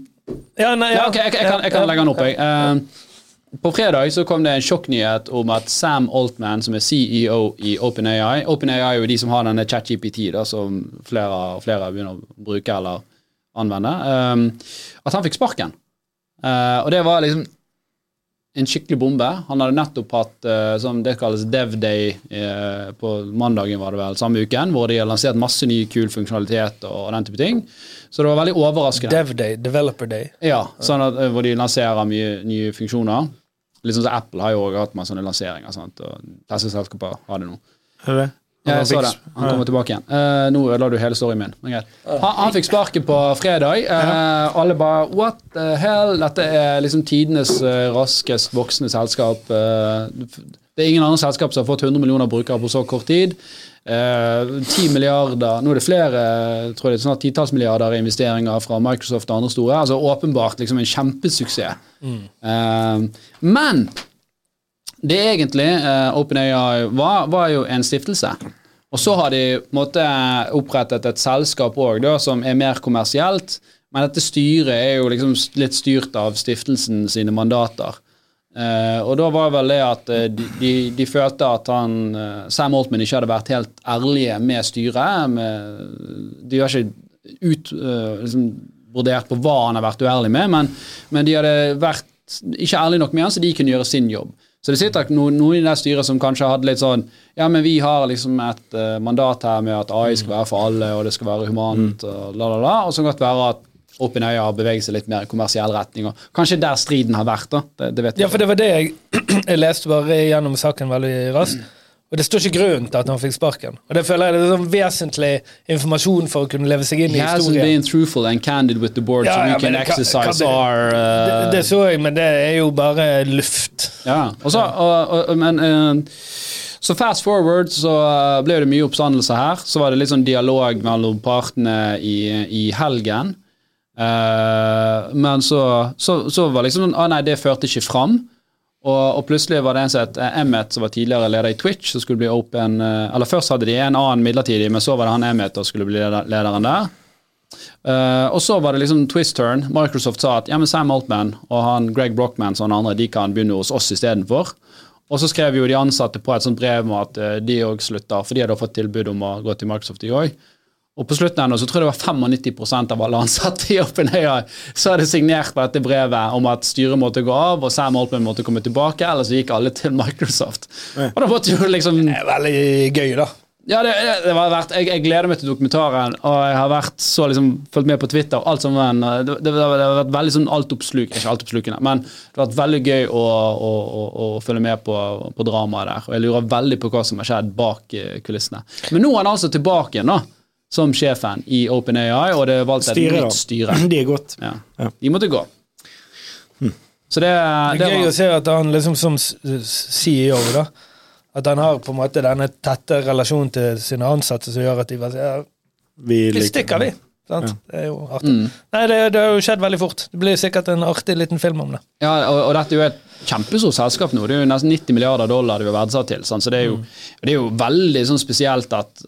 Ja, nei, ja. Ja, ok, jeg, jeg, kan, jeg kan legge den opp, jeg. Eh, på fredag så kom det en sjokknyhet om at Sam Altman, som er CEO i OpenAI OpenAI er jo de som har denne ChatGPT, da, som flere og flere begynner å bruke eller anvende. Um, at han fikk sparken. Uh, og det var liksom en skikkelig bombe. Han hadde nettopp hatt eh, som det kalles Dev Day eh, på mandagen var det vel, samme uken, hvor de har lansert masse ny kul funksjonalitet og den type ting. Så det var veldig overraskende. Dev Day. Developer Day. Ja, sånn at, eh, hvor de lanserer mye nye funksjoner. Litt sånn som Apple har jo også hatt med sånne lanseringer. Sant? og Disse selskaper har det nå. Ja, jeg så det. Han kommer tilbake igjen. Uh, nå ødela du hele storyen min. Men greit. Han, han fikk sparken på fredag. Uh, alle bare What the hell? Dette er liksom tidenes uh, raskest voksende selskap. Det er ingen andre selskap som har fått 100 millioner brukere på så kort tid. Eh, 10 milliarder Nå er det flere, jeg tror det er snart titalls milliarder i investeringer fra Microsoft og andre store. Altså åpenbart liksom en kjempesuksess. Eh, men det egentlig uh, OpenAI var, var jo en stiftelse. Og så har de måte opprettet et selskap òg, som er mer kommersielt. Men dette styret er jo liksom litt styrt av stiftelsen sine mandater. Uh, og da var vel det at eh, de, de, de følte at han eh, Sam Altman ikke hadde vært helt ærlige med styret. Med, de har ikke ut, uh, liksom, vurdert på hva han har vært uærlig med, men, men de hadde vært ikke ærlige nok med han, så de kunne gjøre sin jobb. Så det sitter noen, noen i det styret som kanskje hadde litt sånn Ja, men vi har liksom et uh, mandat her med at AI skal være for alle, og det skal være humant, og la, la, la. Og så kan det godt være at Oppenøya har beveget seg litt mer i kommersiell retning. og Kanskje der striden har vært, da. Det, det Ja, for det var det jeg [clears throat] Jeg leste bare gjennom saken veldig raskt. Og det står ikke grunnen til at han fikk sparken. Og det føler jeg det er sånn vesentlig informasjon for å kunne leve seg inn i historien. been truthful and candid with the board, Ja, so we ja, can exercise hva our det, uh, det så jeg, men det er jo bare luft. Ja, og så, og, og, men Uh, så fast forward så eh, ble det mye oppstandelse her. Så var det litt sånn dialog mellom partene i, i helgen. Uh, men så, så, så var liksom sånn ah, Nei, det førte ikke fram. Og, og plutselig var det en som het eh, Emmet, som var tidligere leder i Twitch, som skulle bli open eh, Eller først hadde de en annen midlertidig, men så var det han Emmet som skulle bli leder, lederen der. Uh, og så var det liksom twist turn. Microsoft sa at ja, men Sam Altman og han Greg Brockman og andre de kan begynne hos oss istedenfor. Og så skrev jo de ansatte på et sånt brev om at de òg slutter, for de hadde fått tilbud om å gå til Microsoft, de òg. Og på slutten ennå så tror jeg det var 95% av alle ansatte i OpenAI så hadde signert på dette brevet om at styret måtte gå av og Sam Altman måtte komme tilbake, eller så gikk alle til Microsoft. Og da måtte jo liksom Det er veldig gøy, da. ja, det, det var vært, jeg, jeg gleder meg til dokumentaren, og jeg har vært så liksom, fulgt med på Twitter. alt som en, det, det, det har vært veldig sånn altoppsluk, ikke altoppslukende, men det har vært veldig gøy å, å, å, å følge med på, på dramaet der. Og jeg lurer veldig på hva som har skjedd bak eh, kulissene. Men nå er han altså tilbake igjen, da, som sjefen i OpenAI, og det er valgt et styre, nytt styre. [clears throat] De er godt. Ja. Ja. De måtte gå. Så det, Det det er gøy var å se at han liksom som CEO, da At han har på en måte denne tette relasjonen til sine ansatte som gjør at de bare sier Vi vi stikker, vi. Sant? Det er jo artig. Nei, det, det har jo skjedd veldig fort. Det blir sikkert en artig liten film om det. Ja, og, og dette er jo et kjempestort selskap nå. Det er jo nesten 90 milliarder dollar de er verdsatt til. sant? Så det er jo, det er jo veldig sånn spesielt at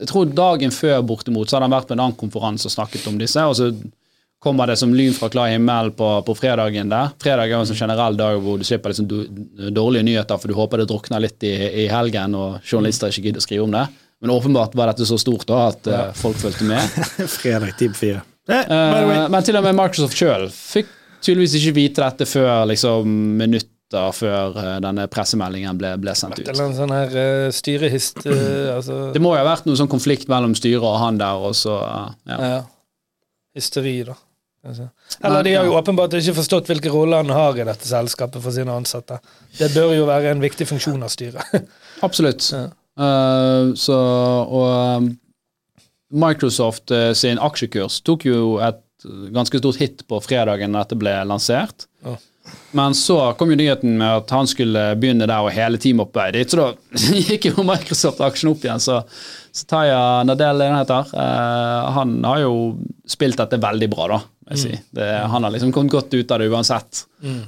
Jeg tror dagen før bortimot så hadde han vært på en annen konferanse og snakket om disse. og så kommer det som lyn fra klar himmel på, på fredagen der. Fredag er jo en sånn generell dag hvor du slipper liksom dårlige nyheter, for du håper det drukner litt i, i helgen, og journalister ikke gidder å skrive om det. Men åpenbart var dette så stort da at eh, folk fulgte med. [laughs] Fredag time på fire. Eh, Eh, men til og med Microsoft sjøl fikk tydeligvis ikke vite dette før liksom minutter før eh, denne pressemeldingen ble, ble sendt ut. Eller en sånn her uh, styrehist uh, [clears throat] altså, Det må jo ha vært noe sånn konflikt mellom styret og han der, og så uh, ja. ja. Hysteri, da. Altså. Eller de har jo åpenbart ikke forstått hvilke roller han har i dette selskapet for sine ansatte. Det bør jo være en viktig funksjon av styret. [laughs] Absolutt. Ja. Uh, så Og Microsoft uh, sin aksjekurs tok jo et ganske stort hit på fredagen da dette ble lansert. Ja. Men så kom jo nyheten med at han skulle begynne der og hele teamet oppe dit, så da [laughs] gikk jo Microsoft-aksjen opp igjen. Så, så Taya Nadell, er han heter, eh, han har jo spilt dette veldig bra, da. Jeg si. det, han har liksom kommet godt ut av det uansett.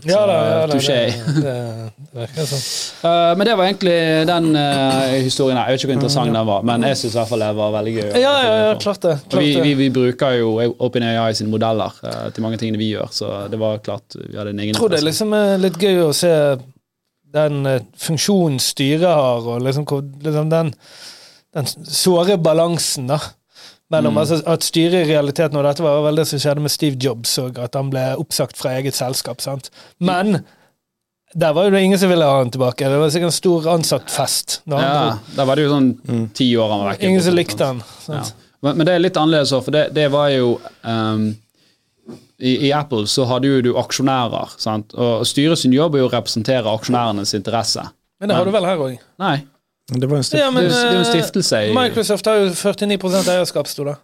Ja da, ja, da touché. det, det, det virker sånn. Uh, [laughs] men det var egentlig den uh, historien her. Jeg vet ikke hvor interessant den var, men jeg syns i hvert fall det var veldig gøy. Ja, ja, ja, klart det. Klart vi, vi, vi bruker jo OpenAI sine modeller uh, til mange tingene vi gjør, så det var klart vi hadde en egen Jeg tror det er liksom litt gøy å se den funksjonen styret har, og liksom, liksom den, den såre balansen, da. Mellom, altså, at styret i realiteten, og dette var vel det som skjedde med Steve Jobs, og at han ble oppsagt fra eget selskap. sant? Men der var jo det ingen som ville ha han tilbake. Det var sikkert en stor ansattfest. Ja, dro. da var det jo sånn ti år han var vekk. Ingen som likte han. Ja. sant? Men, men det er litt annerledes òg, for det, det var jo um, i, I Apple så hadde jo du aksjonærer, sant? og styret sin jobb er jo å representere aksjonærenes interesse. Men det har du vel her òg. Nei, det var en stiftelse. Ja, men, det, det er jo en eh, stiftelse i Microsoft har jo 49 eierskap, sto det.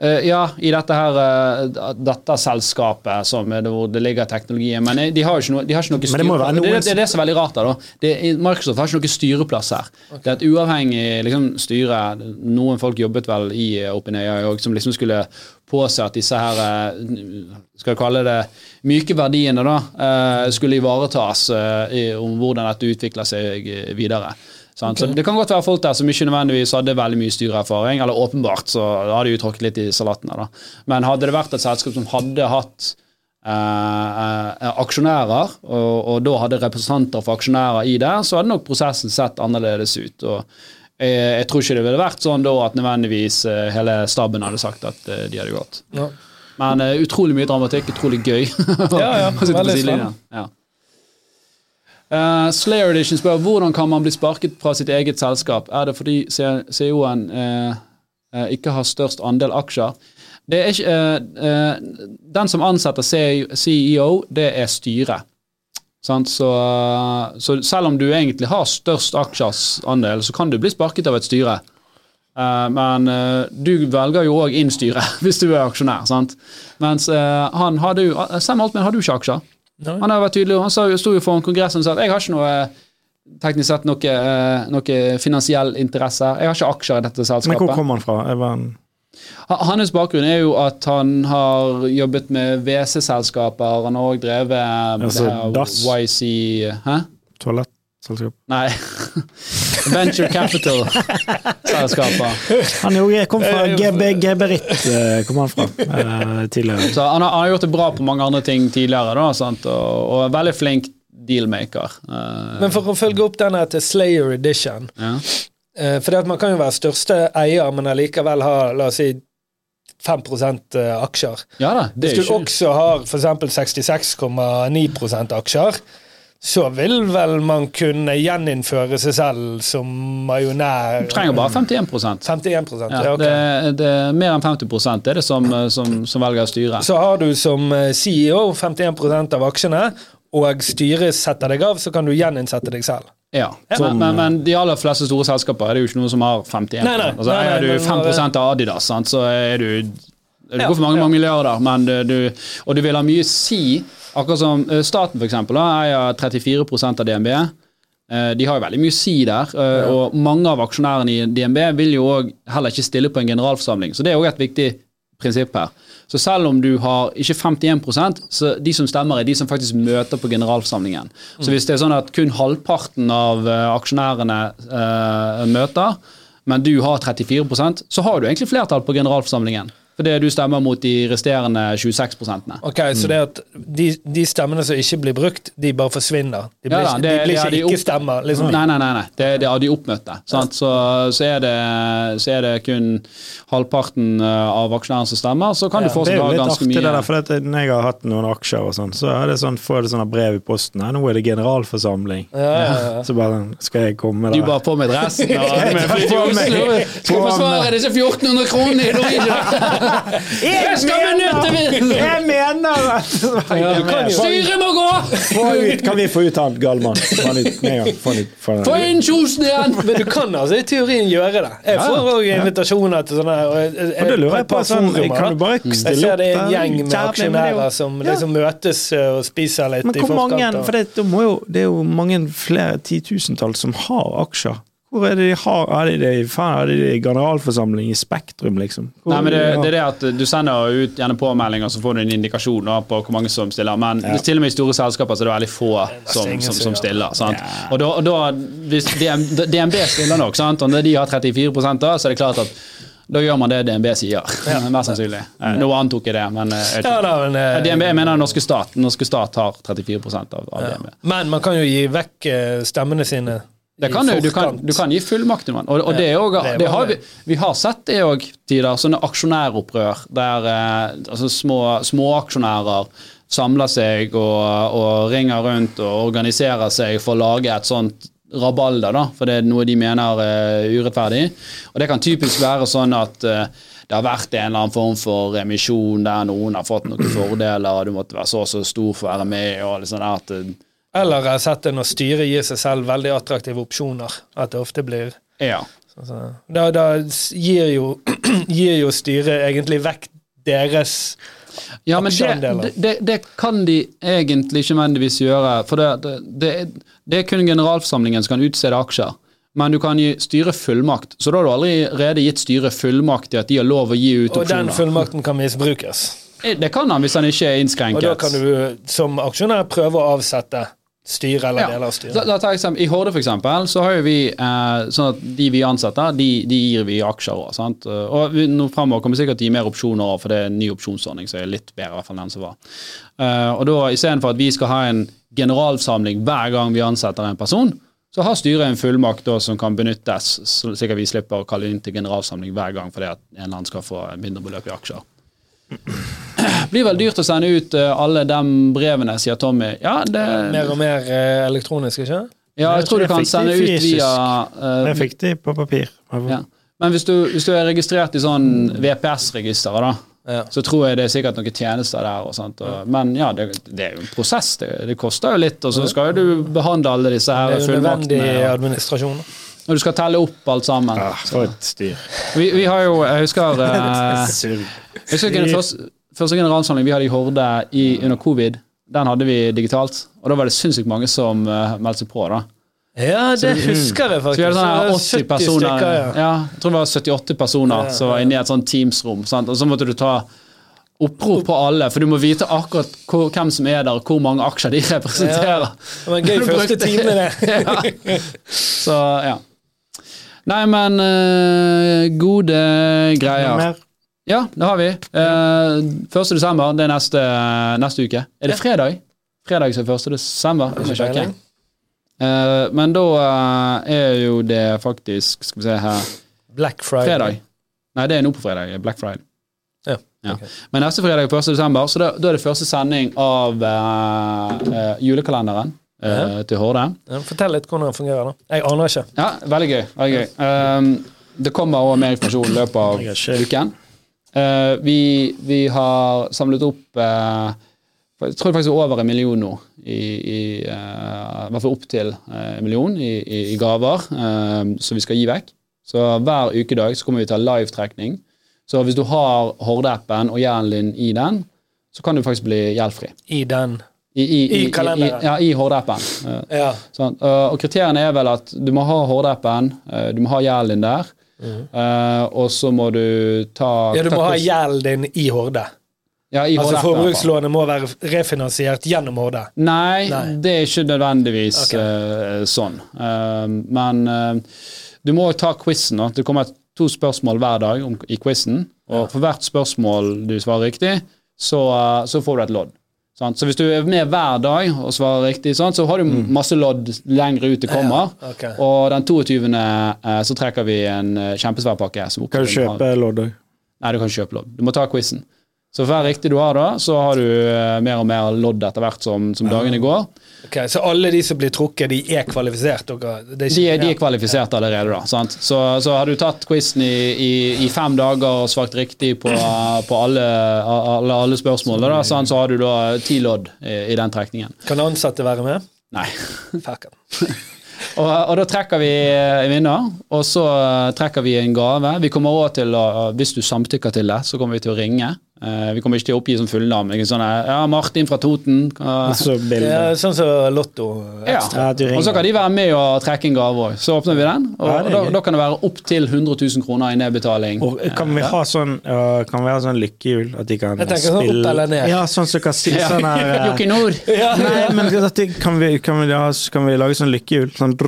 Uh, ja, i dette her uh, datterselskapet som er det hvor det ligger teknologien. Men eh, de har jo ikke noe, de har ikke noe styr. det må være noen det, det er det som er veldig rart. da. Det, er- Microsoft har ikke noe styreplass her. Det er et uavhengig liksom, styre. Noen folk jobbet vel i eh, OpenAI òg, som liksom skulle påse at disse her eh, skal jeg kalle det myke verdiene da, eh, skulle ivaretas uh, i, om hvordan dette utvikler seg eh, videre. Sant? Så Det kan godt være folk der som ikke nødvendigvis hadde veldig mye styreerfaring, eller åpenbart så hadde de jo tråkket litt i salaten. da. Men hadde det vært et selskap som hadde hatt eh, eh, aksjonærer, og, og da hadde representanter for aksjonærer i det, så hadde nok prosessen sett annerledes ut. og jeg, jeg tror ikke det ville vært sånn da at nødvendigvis eh, hele staben hadde sagt at eh, de hadde gått. Ja. Men uh, utrolig mye dramatikk, utrolig gøy. Ja, ja, [laughs] veldig spennende. Ja. Eh, Slayer Edition spør hvordan kan man bli sparket fra sitt eget selskap. Er det fordi CEO-en uh, uh, ikke har størst andel aksjer? Det er ikke, eh, eh, den som ansetter CEO, det er styret. Så, så selv om du egentlig har størst aksjeandel, så kan du bli sparket av et styre. Eh, men eh, du velger jo òg inn styret [laughs] hvis du er aksjonær. sant? Mens eh, han hadde jo Sam Altman hadde jo ikke aksjer. Nei. Han har vært tydelig, han sto jo foran Kongressen og sa at jeg har ikke noe teknisk sett noe, eh, noe finansiell interesse. Jeg har ikke aksjer i dette selskapet. Men hvor kom han fra? Jeg var en, Ha- Hans bakgrunn er jo at han har jobbet med WC-selskaper. Han har òg drevet med Altså det her? YC Hæ? toalettselskap? Nei. [laughs] Venture Capital-selskaper. Han er kom fra GB, Geberit, eh, kom han fra eh, tidligere. Så han har, han har gjort det bra på mange andre ting tidligere, da, sant? Og, og er veldig flink dealmaker. Eh, Men for å følge opp denne til Slayer Edition ja. eh, For det at man kan jo være største eier, men allikevel ha la oss si 5 eh, aksjer. ja da, det Hvis er du ikke også har f.eks. 66,9% aksjer, så vil vel man kunne gjeninnføre seg selv som majonær Du trenger bare 51 51 ja, ja, okay. det, det er Mer enn 50 det er det som, som, som velger å styre. Så har du som eh, CEO 51% av aksjene, og styret setter deg av, så kan du gjeninnsette deg selv. Ja, men, men, men de aller fleste store selskaper er det jo ikke noen som har 51 Nei, nei, altså, nei, nei, Er du 5% av Adidas, sant, så er du Du går for mange, mange milliarder, men du, og du vil ha mye si. Akkurat som eh, staten, da, eier 34% av DNB. Eh, De har jo veldig mye si der, eh, og mange av aksjonærene i DNB vil jo heller ikke stille på en generalforsamling. Så det er òg et viktig prinsipp her. Så selv om du har ikke 51% så de som stemmer, er de som faktisk møter på generalforsamlingen. Så hvis det er sånn at kun halvparten av aksjonærene møter, men du har 34% så har du egentlig flertall på generalforsamlingen. Fordi du stemmer mot de resterende 26% Ok, Så det at de, de stemmene som ikke blir brukt, de bare forsvinner? De blir, Ja da, det- de blir er ikke de opp- ikke-stemmer? Liksom. Nei, nei, nei. nei. Det, det er de oppmøtte. Sant? Så, så, er det, så er det kun halvparten eh, av aksjonærene som stemmer. Så kan Ja, du fortsatt er ha litt ganske artig, det mye der, for at når jeg har hatt noen aksjer og sånn, så er det sånn, får jeg det sånne brev i posten. Nå er det generalforsamling. Ja, ja, ja. [laughs] Så bare skal jeg komme der? Du bare på med dressen og [laughs] Skal forsvare disse 1400 kronene i Norwegian! [laughs] Jeg benytte! Jeg mener at Styret må gå! Kan vi få ut han Gallmann? Få inn kjosen igjen! Men du kan altså i teorien gjøre det. Jeg får òg invitasjoner til sånne jeg- jeg- Og det lurer jeg på sånn, Kan du bare stille opp? Jeg ser det er en gjeng med er aksjonærer som liksom møtes eh, og spiser litt Men hvor mange, for det, det, må jo, det er jo mange flere titusentall som har aksjer. Hvor er det de har Er de det i faen, de det i generalforsamling i Spektrum, liksom? Hvor, Nei, men det, ja. det er det at Du sender ut gjerne påmeldinger, så får du en indikasjon da, på hvor mange som stiller. Men Ja. til og med i store selskaper så er det veldig få som, som, som som stiller. Sant? Ja. Og da, og da hvis DNB stiller nok, sant? og når de har 34 da, så er det klart at da gjør man det DNB sier. [laughs] Mest sannsynlig. Eh, Nå antok jeg det, men eh, jeg Ja, da, men, eh, DNB, jeg mener den norske stat. Den norske stat har 34 av, av ja. DNB. Men man kan jo gi vekk eh, stemmene sine kan du, du, kan, du kan gi fullmakt til noen. Og, og det er også, det det har vi, vi har sett det òg tider, sånne aksjonæropprør der eh, altså små, småaksjonærer samler seg og, og ringer rundt og organiserer seg for å lage et sånt rabalder, da, for det er noe de mener er urettferdig. Og det kan typisk være sånn at eh, det har vært en eller annen form for emisjon der noen har fått noen fordeler, og du måtte være så og så stor for å være med, og liksom der at eh, Eller jeg har sett det når styret gir seg selv veldig attraktive opsjoner. At det ofte blir Ja. altså, Da, da gir jo, [clears throat] gir jo styret egentlig vekk deres Ja, men det, det, det, kan de egentlig ikke nødvendigvis gjøre. For det, det, det, er- kun generalforsamlingen som kan utstede aksjer. Men du kan gi styret fullmakt, så da har du allerede gitt styret fullmakt i at de har lov å gi ut opsjoner. Og den fullmakten kan misbrukes. Eh, Det kan han hvis han ikke er innskrenket. Og da kan du som aksjonær prøve å avsette styret eller deler av Da, styret. da tar jeg eksempel, I Horde for eksempel, så har jo vi eh, sånn at de vi ansetter, de, de gir vi aksjer òg. Og vi, nå fremover kommer vi sikkert gi mer opsjoner òg, for det er en ny opsjonsordning som er litt bedre i hvert fall enn den som var. Eh, og da Istedenfor at vi skal ha en generalsamling hver gang vi ansetter en person, så har styret en fullmakt da, som kan benyttes, så sikkert vi slipper å kalle inn til generalsamling hver gang fordi at en eller annen skal få mindre beløp i aksjer. Blir vel dyrt å sende ut eh, alle de brevene, sier Tommy. Ja, det, Mer og mer eh, elektronisk, ikke ja, jeg tror du kan sende ut via uh, Jeg fikk de på papir. ja. Men hvis du, hvis du er registrert i sånn VPS-registeret, da, Ja. så tror jeg det er sikkert noen tjenester der. Og sånt, og, men ja, det, det er jo en prosess. Det, det koster jo litt, og så skal jo du behandle alle disse Det her er jo nødvendig fullmaktene. Administrasjon. Og du skal telle opp alt sammen. Ja, for et styr. Vi, vi har jo Jeg husker [laughs] eh, Jeg husker den første, første generalsamling vi hadde i Horde i, under covid. Den hadde vi digitalt, og da var det sinnssykt mange som uh, meldte seg på. da Ja, det husker jeg Så vi faktisk. hadde sånn var 80 personer stykker, ja. ja. Jeg tror det var 78 personer Ja, som var inne i et sånt Teams-rom. sant? Og så måtte du ta opprop på alle, for du må vite akkurat hvor, hvem som er der, og hvor mange aksjer de [laughs] representerer. Det var en gøy [laughs] første time, det. ja. Så ja. Nei, men uh, gode greier. mer? Ja, det har vi. Uh, 1. desember, det er neste, neste uke. Er det fredag? Fredag som er 1. desember? Ikke sjekke. peiling. Eh, men da eh, er jo det faktisk Skal vi se her Black Friday. Fredag. Nei, det er nå på fredag. Black Friday. Ja, Ja. Okay. Men neste fredag er 1. desember, så da, da er det første sending av uh, uh, julekalenderen eh, til Horde. Ja, fortell litt hvordan den fungerer. da. Jeg aner ikke. Ja, veldig gøy. Veldig gøy. Um, det kommer også mer informasjon i løpet av uken. Uh, vi, vi har samlet opp uh, Jeg tror faktisk er over en million nå. I, i, hvert fall opp til uh, en million i, i, i gaver um, som vi skal gi vekk. Så hver ukedag så kommer vi til å ha live-trekning. Så hvis du har Horde-appen og gjelden din i den, så kan du faktisk bli gjeldfri. I den. I, i, I kalenderen. ja, i Horde-appen. Uh, Ja. Sånn. Og kriteriene er vel at du må ha Horde-appen, uh, du må ha gjelden der, mm. og så må du ta ja, du ta må ha gjelden din i Horde. Ja, i Altså i. Forbrukslånet må være refinansiert gjennom Horde. Nei, Nei. det er ikke nødvendigvis okay. uh, sånn. Uh, men uh, du må ta quizen. Det kommer to spørsmål hver dag om, i quizen, og for hvert spørsmål du svarer riktig, så, så får du et lodd. Så hvis du er med hver dag og svarer riktig, sant, så har du masse lodd lenger ut det kommer. Ja, okay. Og den 22. eh, så trekker vi en eh, kjempesvær pakke. Kan du kjøpe lodd òg? Nei, du kan ikke kjøpe lodd. Du må ta quizen. Så for hver riktig du har da, så har du eh, mer og mer lodd etter hvert som, som dagene går. Ok, Så alle de som blir trukket, de er kvalifisert? Er De er, de er kvalifisert allerede, da. Sant? Så, så har du tatt quizen i, i, i fem dager og svart riktig på, [clears throat] på alle, alle, alle spørsmålene, da, sant? så har du da ti lodd i, i den trekningen. Kan ansatte være med? Nei. [laughs] [laughs] Og, og da trekker vi en vinner, og så eh, trekker vi en gave. Vi kommer også til å, Hvis du samtykker til det, så kommer vi til å ringe. Eh, vi kommer ikke til å oppgi som fullnavn. Ikke sånn eh, Ja, Martin fra Toten. Uh, Så [laughs] er sånn som Lotto. ja. Ja. Og så kan de være med og trekke en gave òg. Så åpner vi den, og Ja, er da, da kan det være opptil 100 000 kroner i nedbetaling. Og kan vi ha sånn uh, Kan vi ha sånn lykkehjul? At de kan Jeg tenker sånn spille opp eller ned. Ja, sånn som kan si sånn her [laughs] eh, Jokke Nord. [laughs] Nei, men de, kan, vi, kan, vi, kan vi lage sånn lykkehjul? Sånn,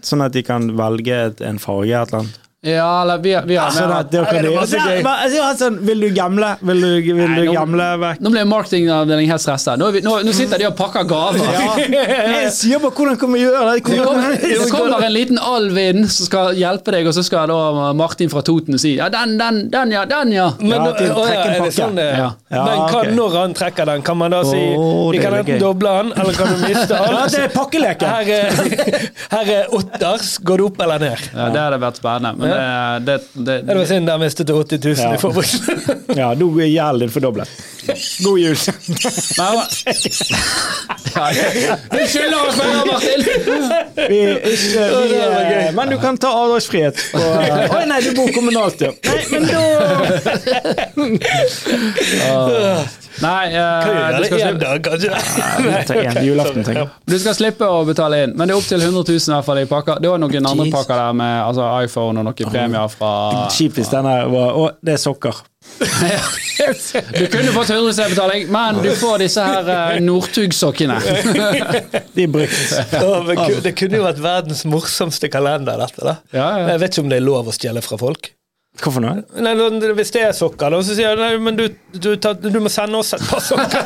sånn at de kan velge en farge eller noe. Ja, eller vi, vi har Sånn at det, det var så gøy. Ja, men, ja, sånn, Vil du gamle? Vil du, vil Nei, du nå- gamle vekk? Nå ble marketingavdelingen helt stressa. Nå, nå, nå sitter de og pakker gaver. Ja. [laughs] Jeg sier bare hvordan kan vi gjøre det? Det kommer, det kommer en liten alv inn som skal hjelpe deg, og så skal da Martin fra Toten si Ja, den, den, den, ja, den, ja. Men, Ja, til å, ja, er det sånn det er? Ja. Ja, Men kan, okay. når han trekker den, kan man da si oh, Vi kan enten doble den, eller kan du miste ja, det er pakkeleken! Her er, [laughs] her er åtters. Går det opp eller ned? ja det hadde vært spennende. Men det, det, det, Det var synd de mistet du 80 000 Ja. i forbruk. [laughs] Ja, nå er gjelden din fordoblet. God jul. Nei, [laughs] ja, Vi skylder oss penger, Martin! Vi, ikke, vi, eh, men du kan ta avdragsfrihet. Å eh, [laughs] Oi, nei, du bor kommunalt, ja. Nei, men da Nei, eh, du, skal slippe, du skal å betale inn, men det er opptil 100 000 i hvert fall i pakker. Det var noen andre pakker der med altså, iPhone og noen premier fra Kjipt hvis den her var Å, det er sokker. [laughs] Du kunne fått 100 i betaling, men du får disse her uh, Northug-sokkene. [laughs] De er brukt. Det kunne jo vært verdens morsomste kalender, dette. da. Ja, ja. Jeg vet ikke om det er lov å stjele fra folk. Hvorfor noe? Nei, Hvis det er sokker, da, så sier jeg nei, men du, du, du må sende oss et par sokker.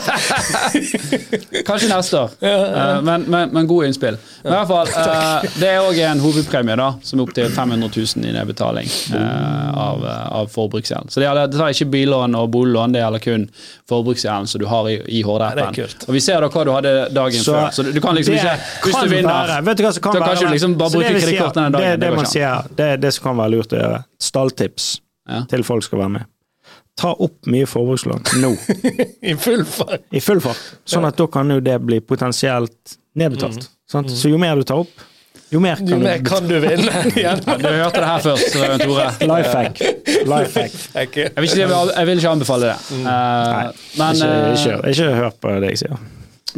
[laughs] Kanskje neste år. Eh, men, men, men god innspill. Men i hvert fall, uh, Det er òg en hovedpremie da, som er opptil 500 000 i nedbetaling uh, av, eh, av forbruksgjelden. Så det gjelder, det tar ikke billån og boliglån, det gjelder kun forbruksgjelden som du har i, i HD-appen. Og vi ser da hva du hadde dagen Så før, så du, du kan liksom ikke Hvis du vinner være, Vet du hva som kan da kan du liksom bare bruke det vi den dagen, Det, det det, man sier, det, det som kan være lurt å gjøre. Stalltips Ja. til folk skal være med. Ta opp mye forbrukslån nå, [laughs] I full fart. i full fart. Sånn at da kan jo det bli potensielt nedbetalt. Sant? Så jo mer du tar opp, jo mer Jo kan mer du kan du vinne [laughs] igjen. Ja, Du hørte det her først, Tore. Life hack. Life hack. Jeg vil ikke, jeg vil ikke anbefale det. Eh, Nei, men, Ikke, eh, ikke, ikke hør på det jeg sier.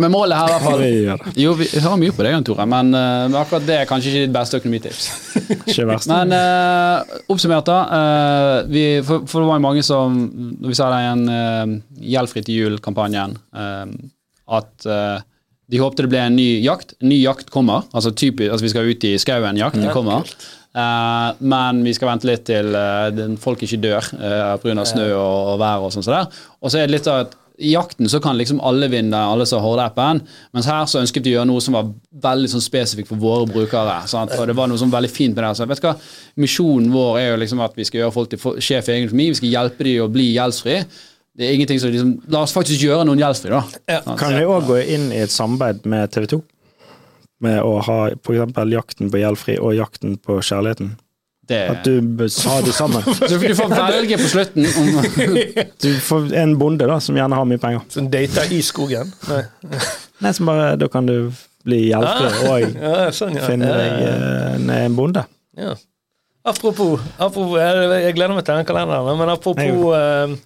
Men målet her i hvert fall. [laughs] Jo, vi hører mye på deg, Tore, men, uh, akkurat det er kanskje ikke ditt beste økonomitips. [laughs] Ikke verst. Men uh, oppsummert, da. Uh, vi, for, for det var jo mange som Når vi sa det i en uh, Gjeldfri til jul-kampanjen, at de håpte det ble en ny jakt. Ny jakt kommer. Altså, typisk, altså Vi skal ut i skauen, jakten kommer. Uh, men vi skal vente litt til uh, folk ikke dør uh, pga. snø og, og vær og sånn. så der. Og så er det litt av at i jakten så kan liksom alle vinne, alle som har Horde-appen. Mens her så ønsket vi å gjøre noe som var veldig sånn spesifikt for våre brukere. Sant? Og det var noe sånn veldig fint med det. Så vet du hva? Misjonen vår er jo liksom at vi skal gjøre folk til sjef i egen økonomi. Vi skal hjelpe dem å bli gjeldsfri. Det er ingenting som liksom, La oss faktisk gjøre noen gjeldsfri, da. Ja. Kan vi òg gå inn i et samarbeid med TV 2? Med å ha f.eks. jakten på gjeldfri og jakten på kjærligheten? Det, At du sa har de sammen? du, [laughs] du får velge på slutten [laughs] Du får en bonde da, som gjerne har mye penger. Som dater i skogen. Nei. [laughs] Nei, som bare, Da kan du bli hjelpelig og Ja, sånn, ja. finne deg ja, ja. en, en bonde. Ja. Apropos, apropos jeg, jeg gleder meg til den kalenderen, men apropos eh,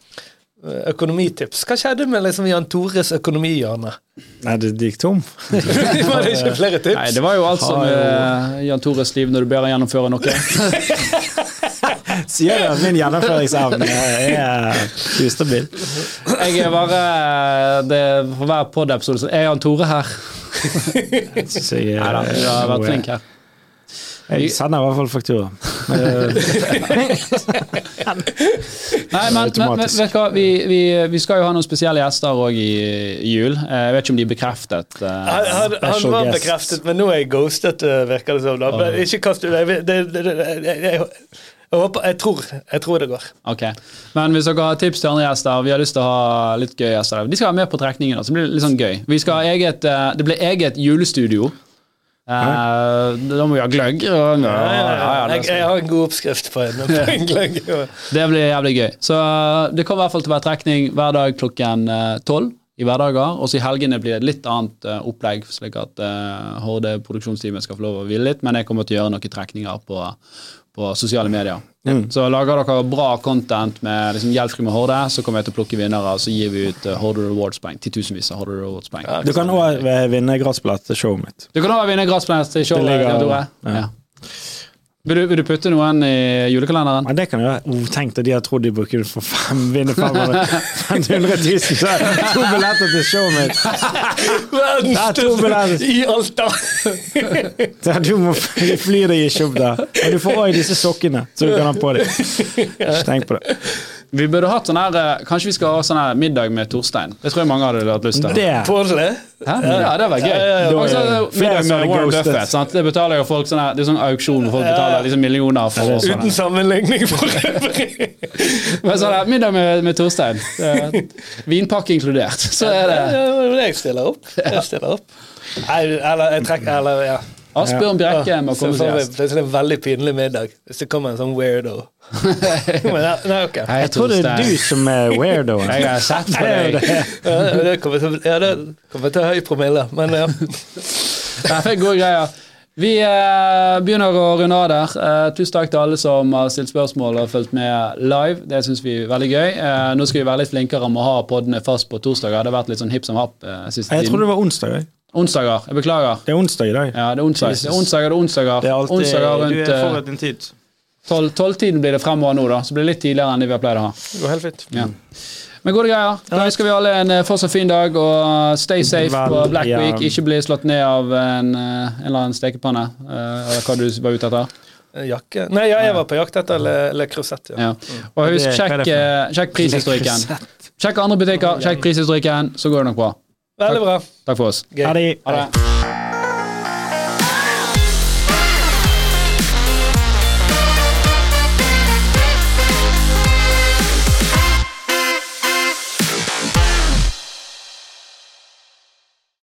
økonomitips. Hva skjedde med liksom Jan Tores økonomihjørne? Nei, det det gikk tom. [laughs] Var det ikke flere tips? Nei, det var jo alt som uh, Jan Tores liv når du ber han gjennomføre noe. [laughs] Sier du at min gjennomføringsevne er ustabil? Jeg er bare det, For hver pod-episode så er Jan Tore her. Nei da, du har vært flink her. Jeg sender i hvert fall faktura. [laughs] Nei, men, men, men vet du hva, vi, vi, vi skal jo ha noen spesielle gjester òg i, i jul. Eh, Jeg vet ikke om de er bekreftet. Uh, Han, han, han var guests. bekreftet, men nå er jeg ghostet, eh, virker det som. da. Men Ikke kast ut jeg, håper Jeg tror, jeg tror det går. Ok, Men hvis dere har tips til andre gjester, vi har lyst til å ha litt gøy gjester. De skal være med på trekningen, så det blir litt sånn gøy. Vi skal ha eget, det blir eget julestudio. Eh, da må vi ha gløgg. Og, ja, ja, ja, jeg, jeg har en god oppskrift på en, [laughs] på en gløgg. det blir jævlig gøy. Så eh, det kommer i hvert fall til å være trekning hver dag klokken tolv i hverdager. Og så i helgene blir det et litt annet uh, opplegg, slik at uh, Horde produksjonsteamet skal få lov å hvile litt. Men jeg kommer til å gjøre noen trekninger på, på sosiale medier. Så lager dere bra content med liksom, Gjeldfri med Horde, så kommer jeg til å plukke vinnere. og Så gir vi ut uh, Horde Rewards-poeng. Titusenvis av Horde Rewards-poeng. Du kan òg vinne gratisbillett til showet mitt. Du kan også vinne gratisbillett til showet. Det ligger- ja. Ja. Vil, du, vil du putte noen i julekalenderen? Ja, det kan jeg gjøre. Oh, tenk at de har trodd de bruker kunne for fem, vinner 500 500 000. Så er det to billetter til showet mitt. Verdens Det er største i Alta! [laughs] ja, Du må fly fly deg ikke opp der. Og du får òg disse sokkene, så du kan ha på deg. [laughs] Ikke tenk på det. Vi burde hatt sånn her eh, Kanskje vi skal ha sånn her middag med Torstein. Det tror jeg mange hadde hatt lyst til. Det Hæ? Ja, det var gøy. Også, middag med Warren. Buffett. Sant? Det betaler jo folk sånn her, Det er sånn auksjon hvor folk betaler liksom millioner for. oss. sånn Uten sammenligning for øvrig. [laughs] Men sånn her, middag med, med Torstein. Vinpakke inkludert. Så er det Jeg stiller opp. Jeg stiller opp. Eller jeg trekker Eller, ja. Asbjørn Bjerke må Så komme får som vi gjest. en veldig pinlig middag hvis det kommer en sånn weirdo. [laughs] Men, nei, okay. Jeg, Jeg tror det er du som er weirdoen. [laughs] Jeg har sett på deg. [laughs] Ja, det kommer til, ja, det kommer til høy promille, men ja. Det er gode greier. Vi eh, begynner å runde av der. Eh, tusen takk til alle som har stilt spørsmål og fulgt med live. Det syns vi er veldig gøy. Eh, nå skal vi være litt flinkere med å ha podene fast på torsdager. Det har vært litt sånn hipp som happ eh, siste Jeg trodde tror det var onsdag. jeg. Onsdager. Jeg beklager. Det er onsdag i dag. Ja, det er onsdag. Det er onsdager, det er onsdager. Det er alltid, onsdager du er eh, forberedt din tid. tolv- tolvtiden blir det fremover nå, da. Så blir det litt tidligere enn det vi har pleid å ha. Det går helt fint. Ja. Men gode greier. Da ønsker vi alle en eh, fortsatt fin dag, og stay safe Vel, på Black ja. Week. Ikke bli slått ned av en, eh, en eller annen stekepanne, eh, eller hva du var ute etter. Jakke Nei, ja, jeg var på jakt etter Le, Le Creuset. Ja. Ja. Og husk, sjekk, eh, sjekk prishistorikken. [laughs] Sjekk andre butikker, sjekk prishistorikken, så går det nok bra. Veldig bra. Takk for oss. Ha det.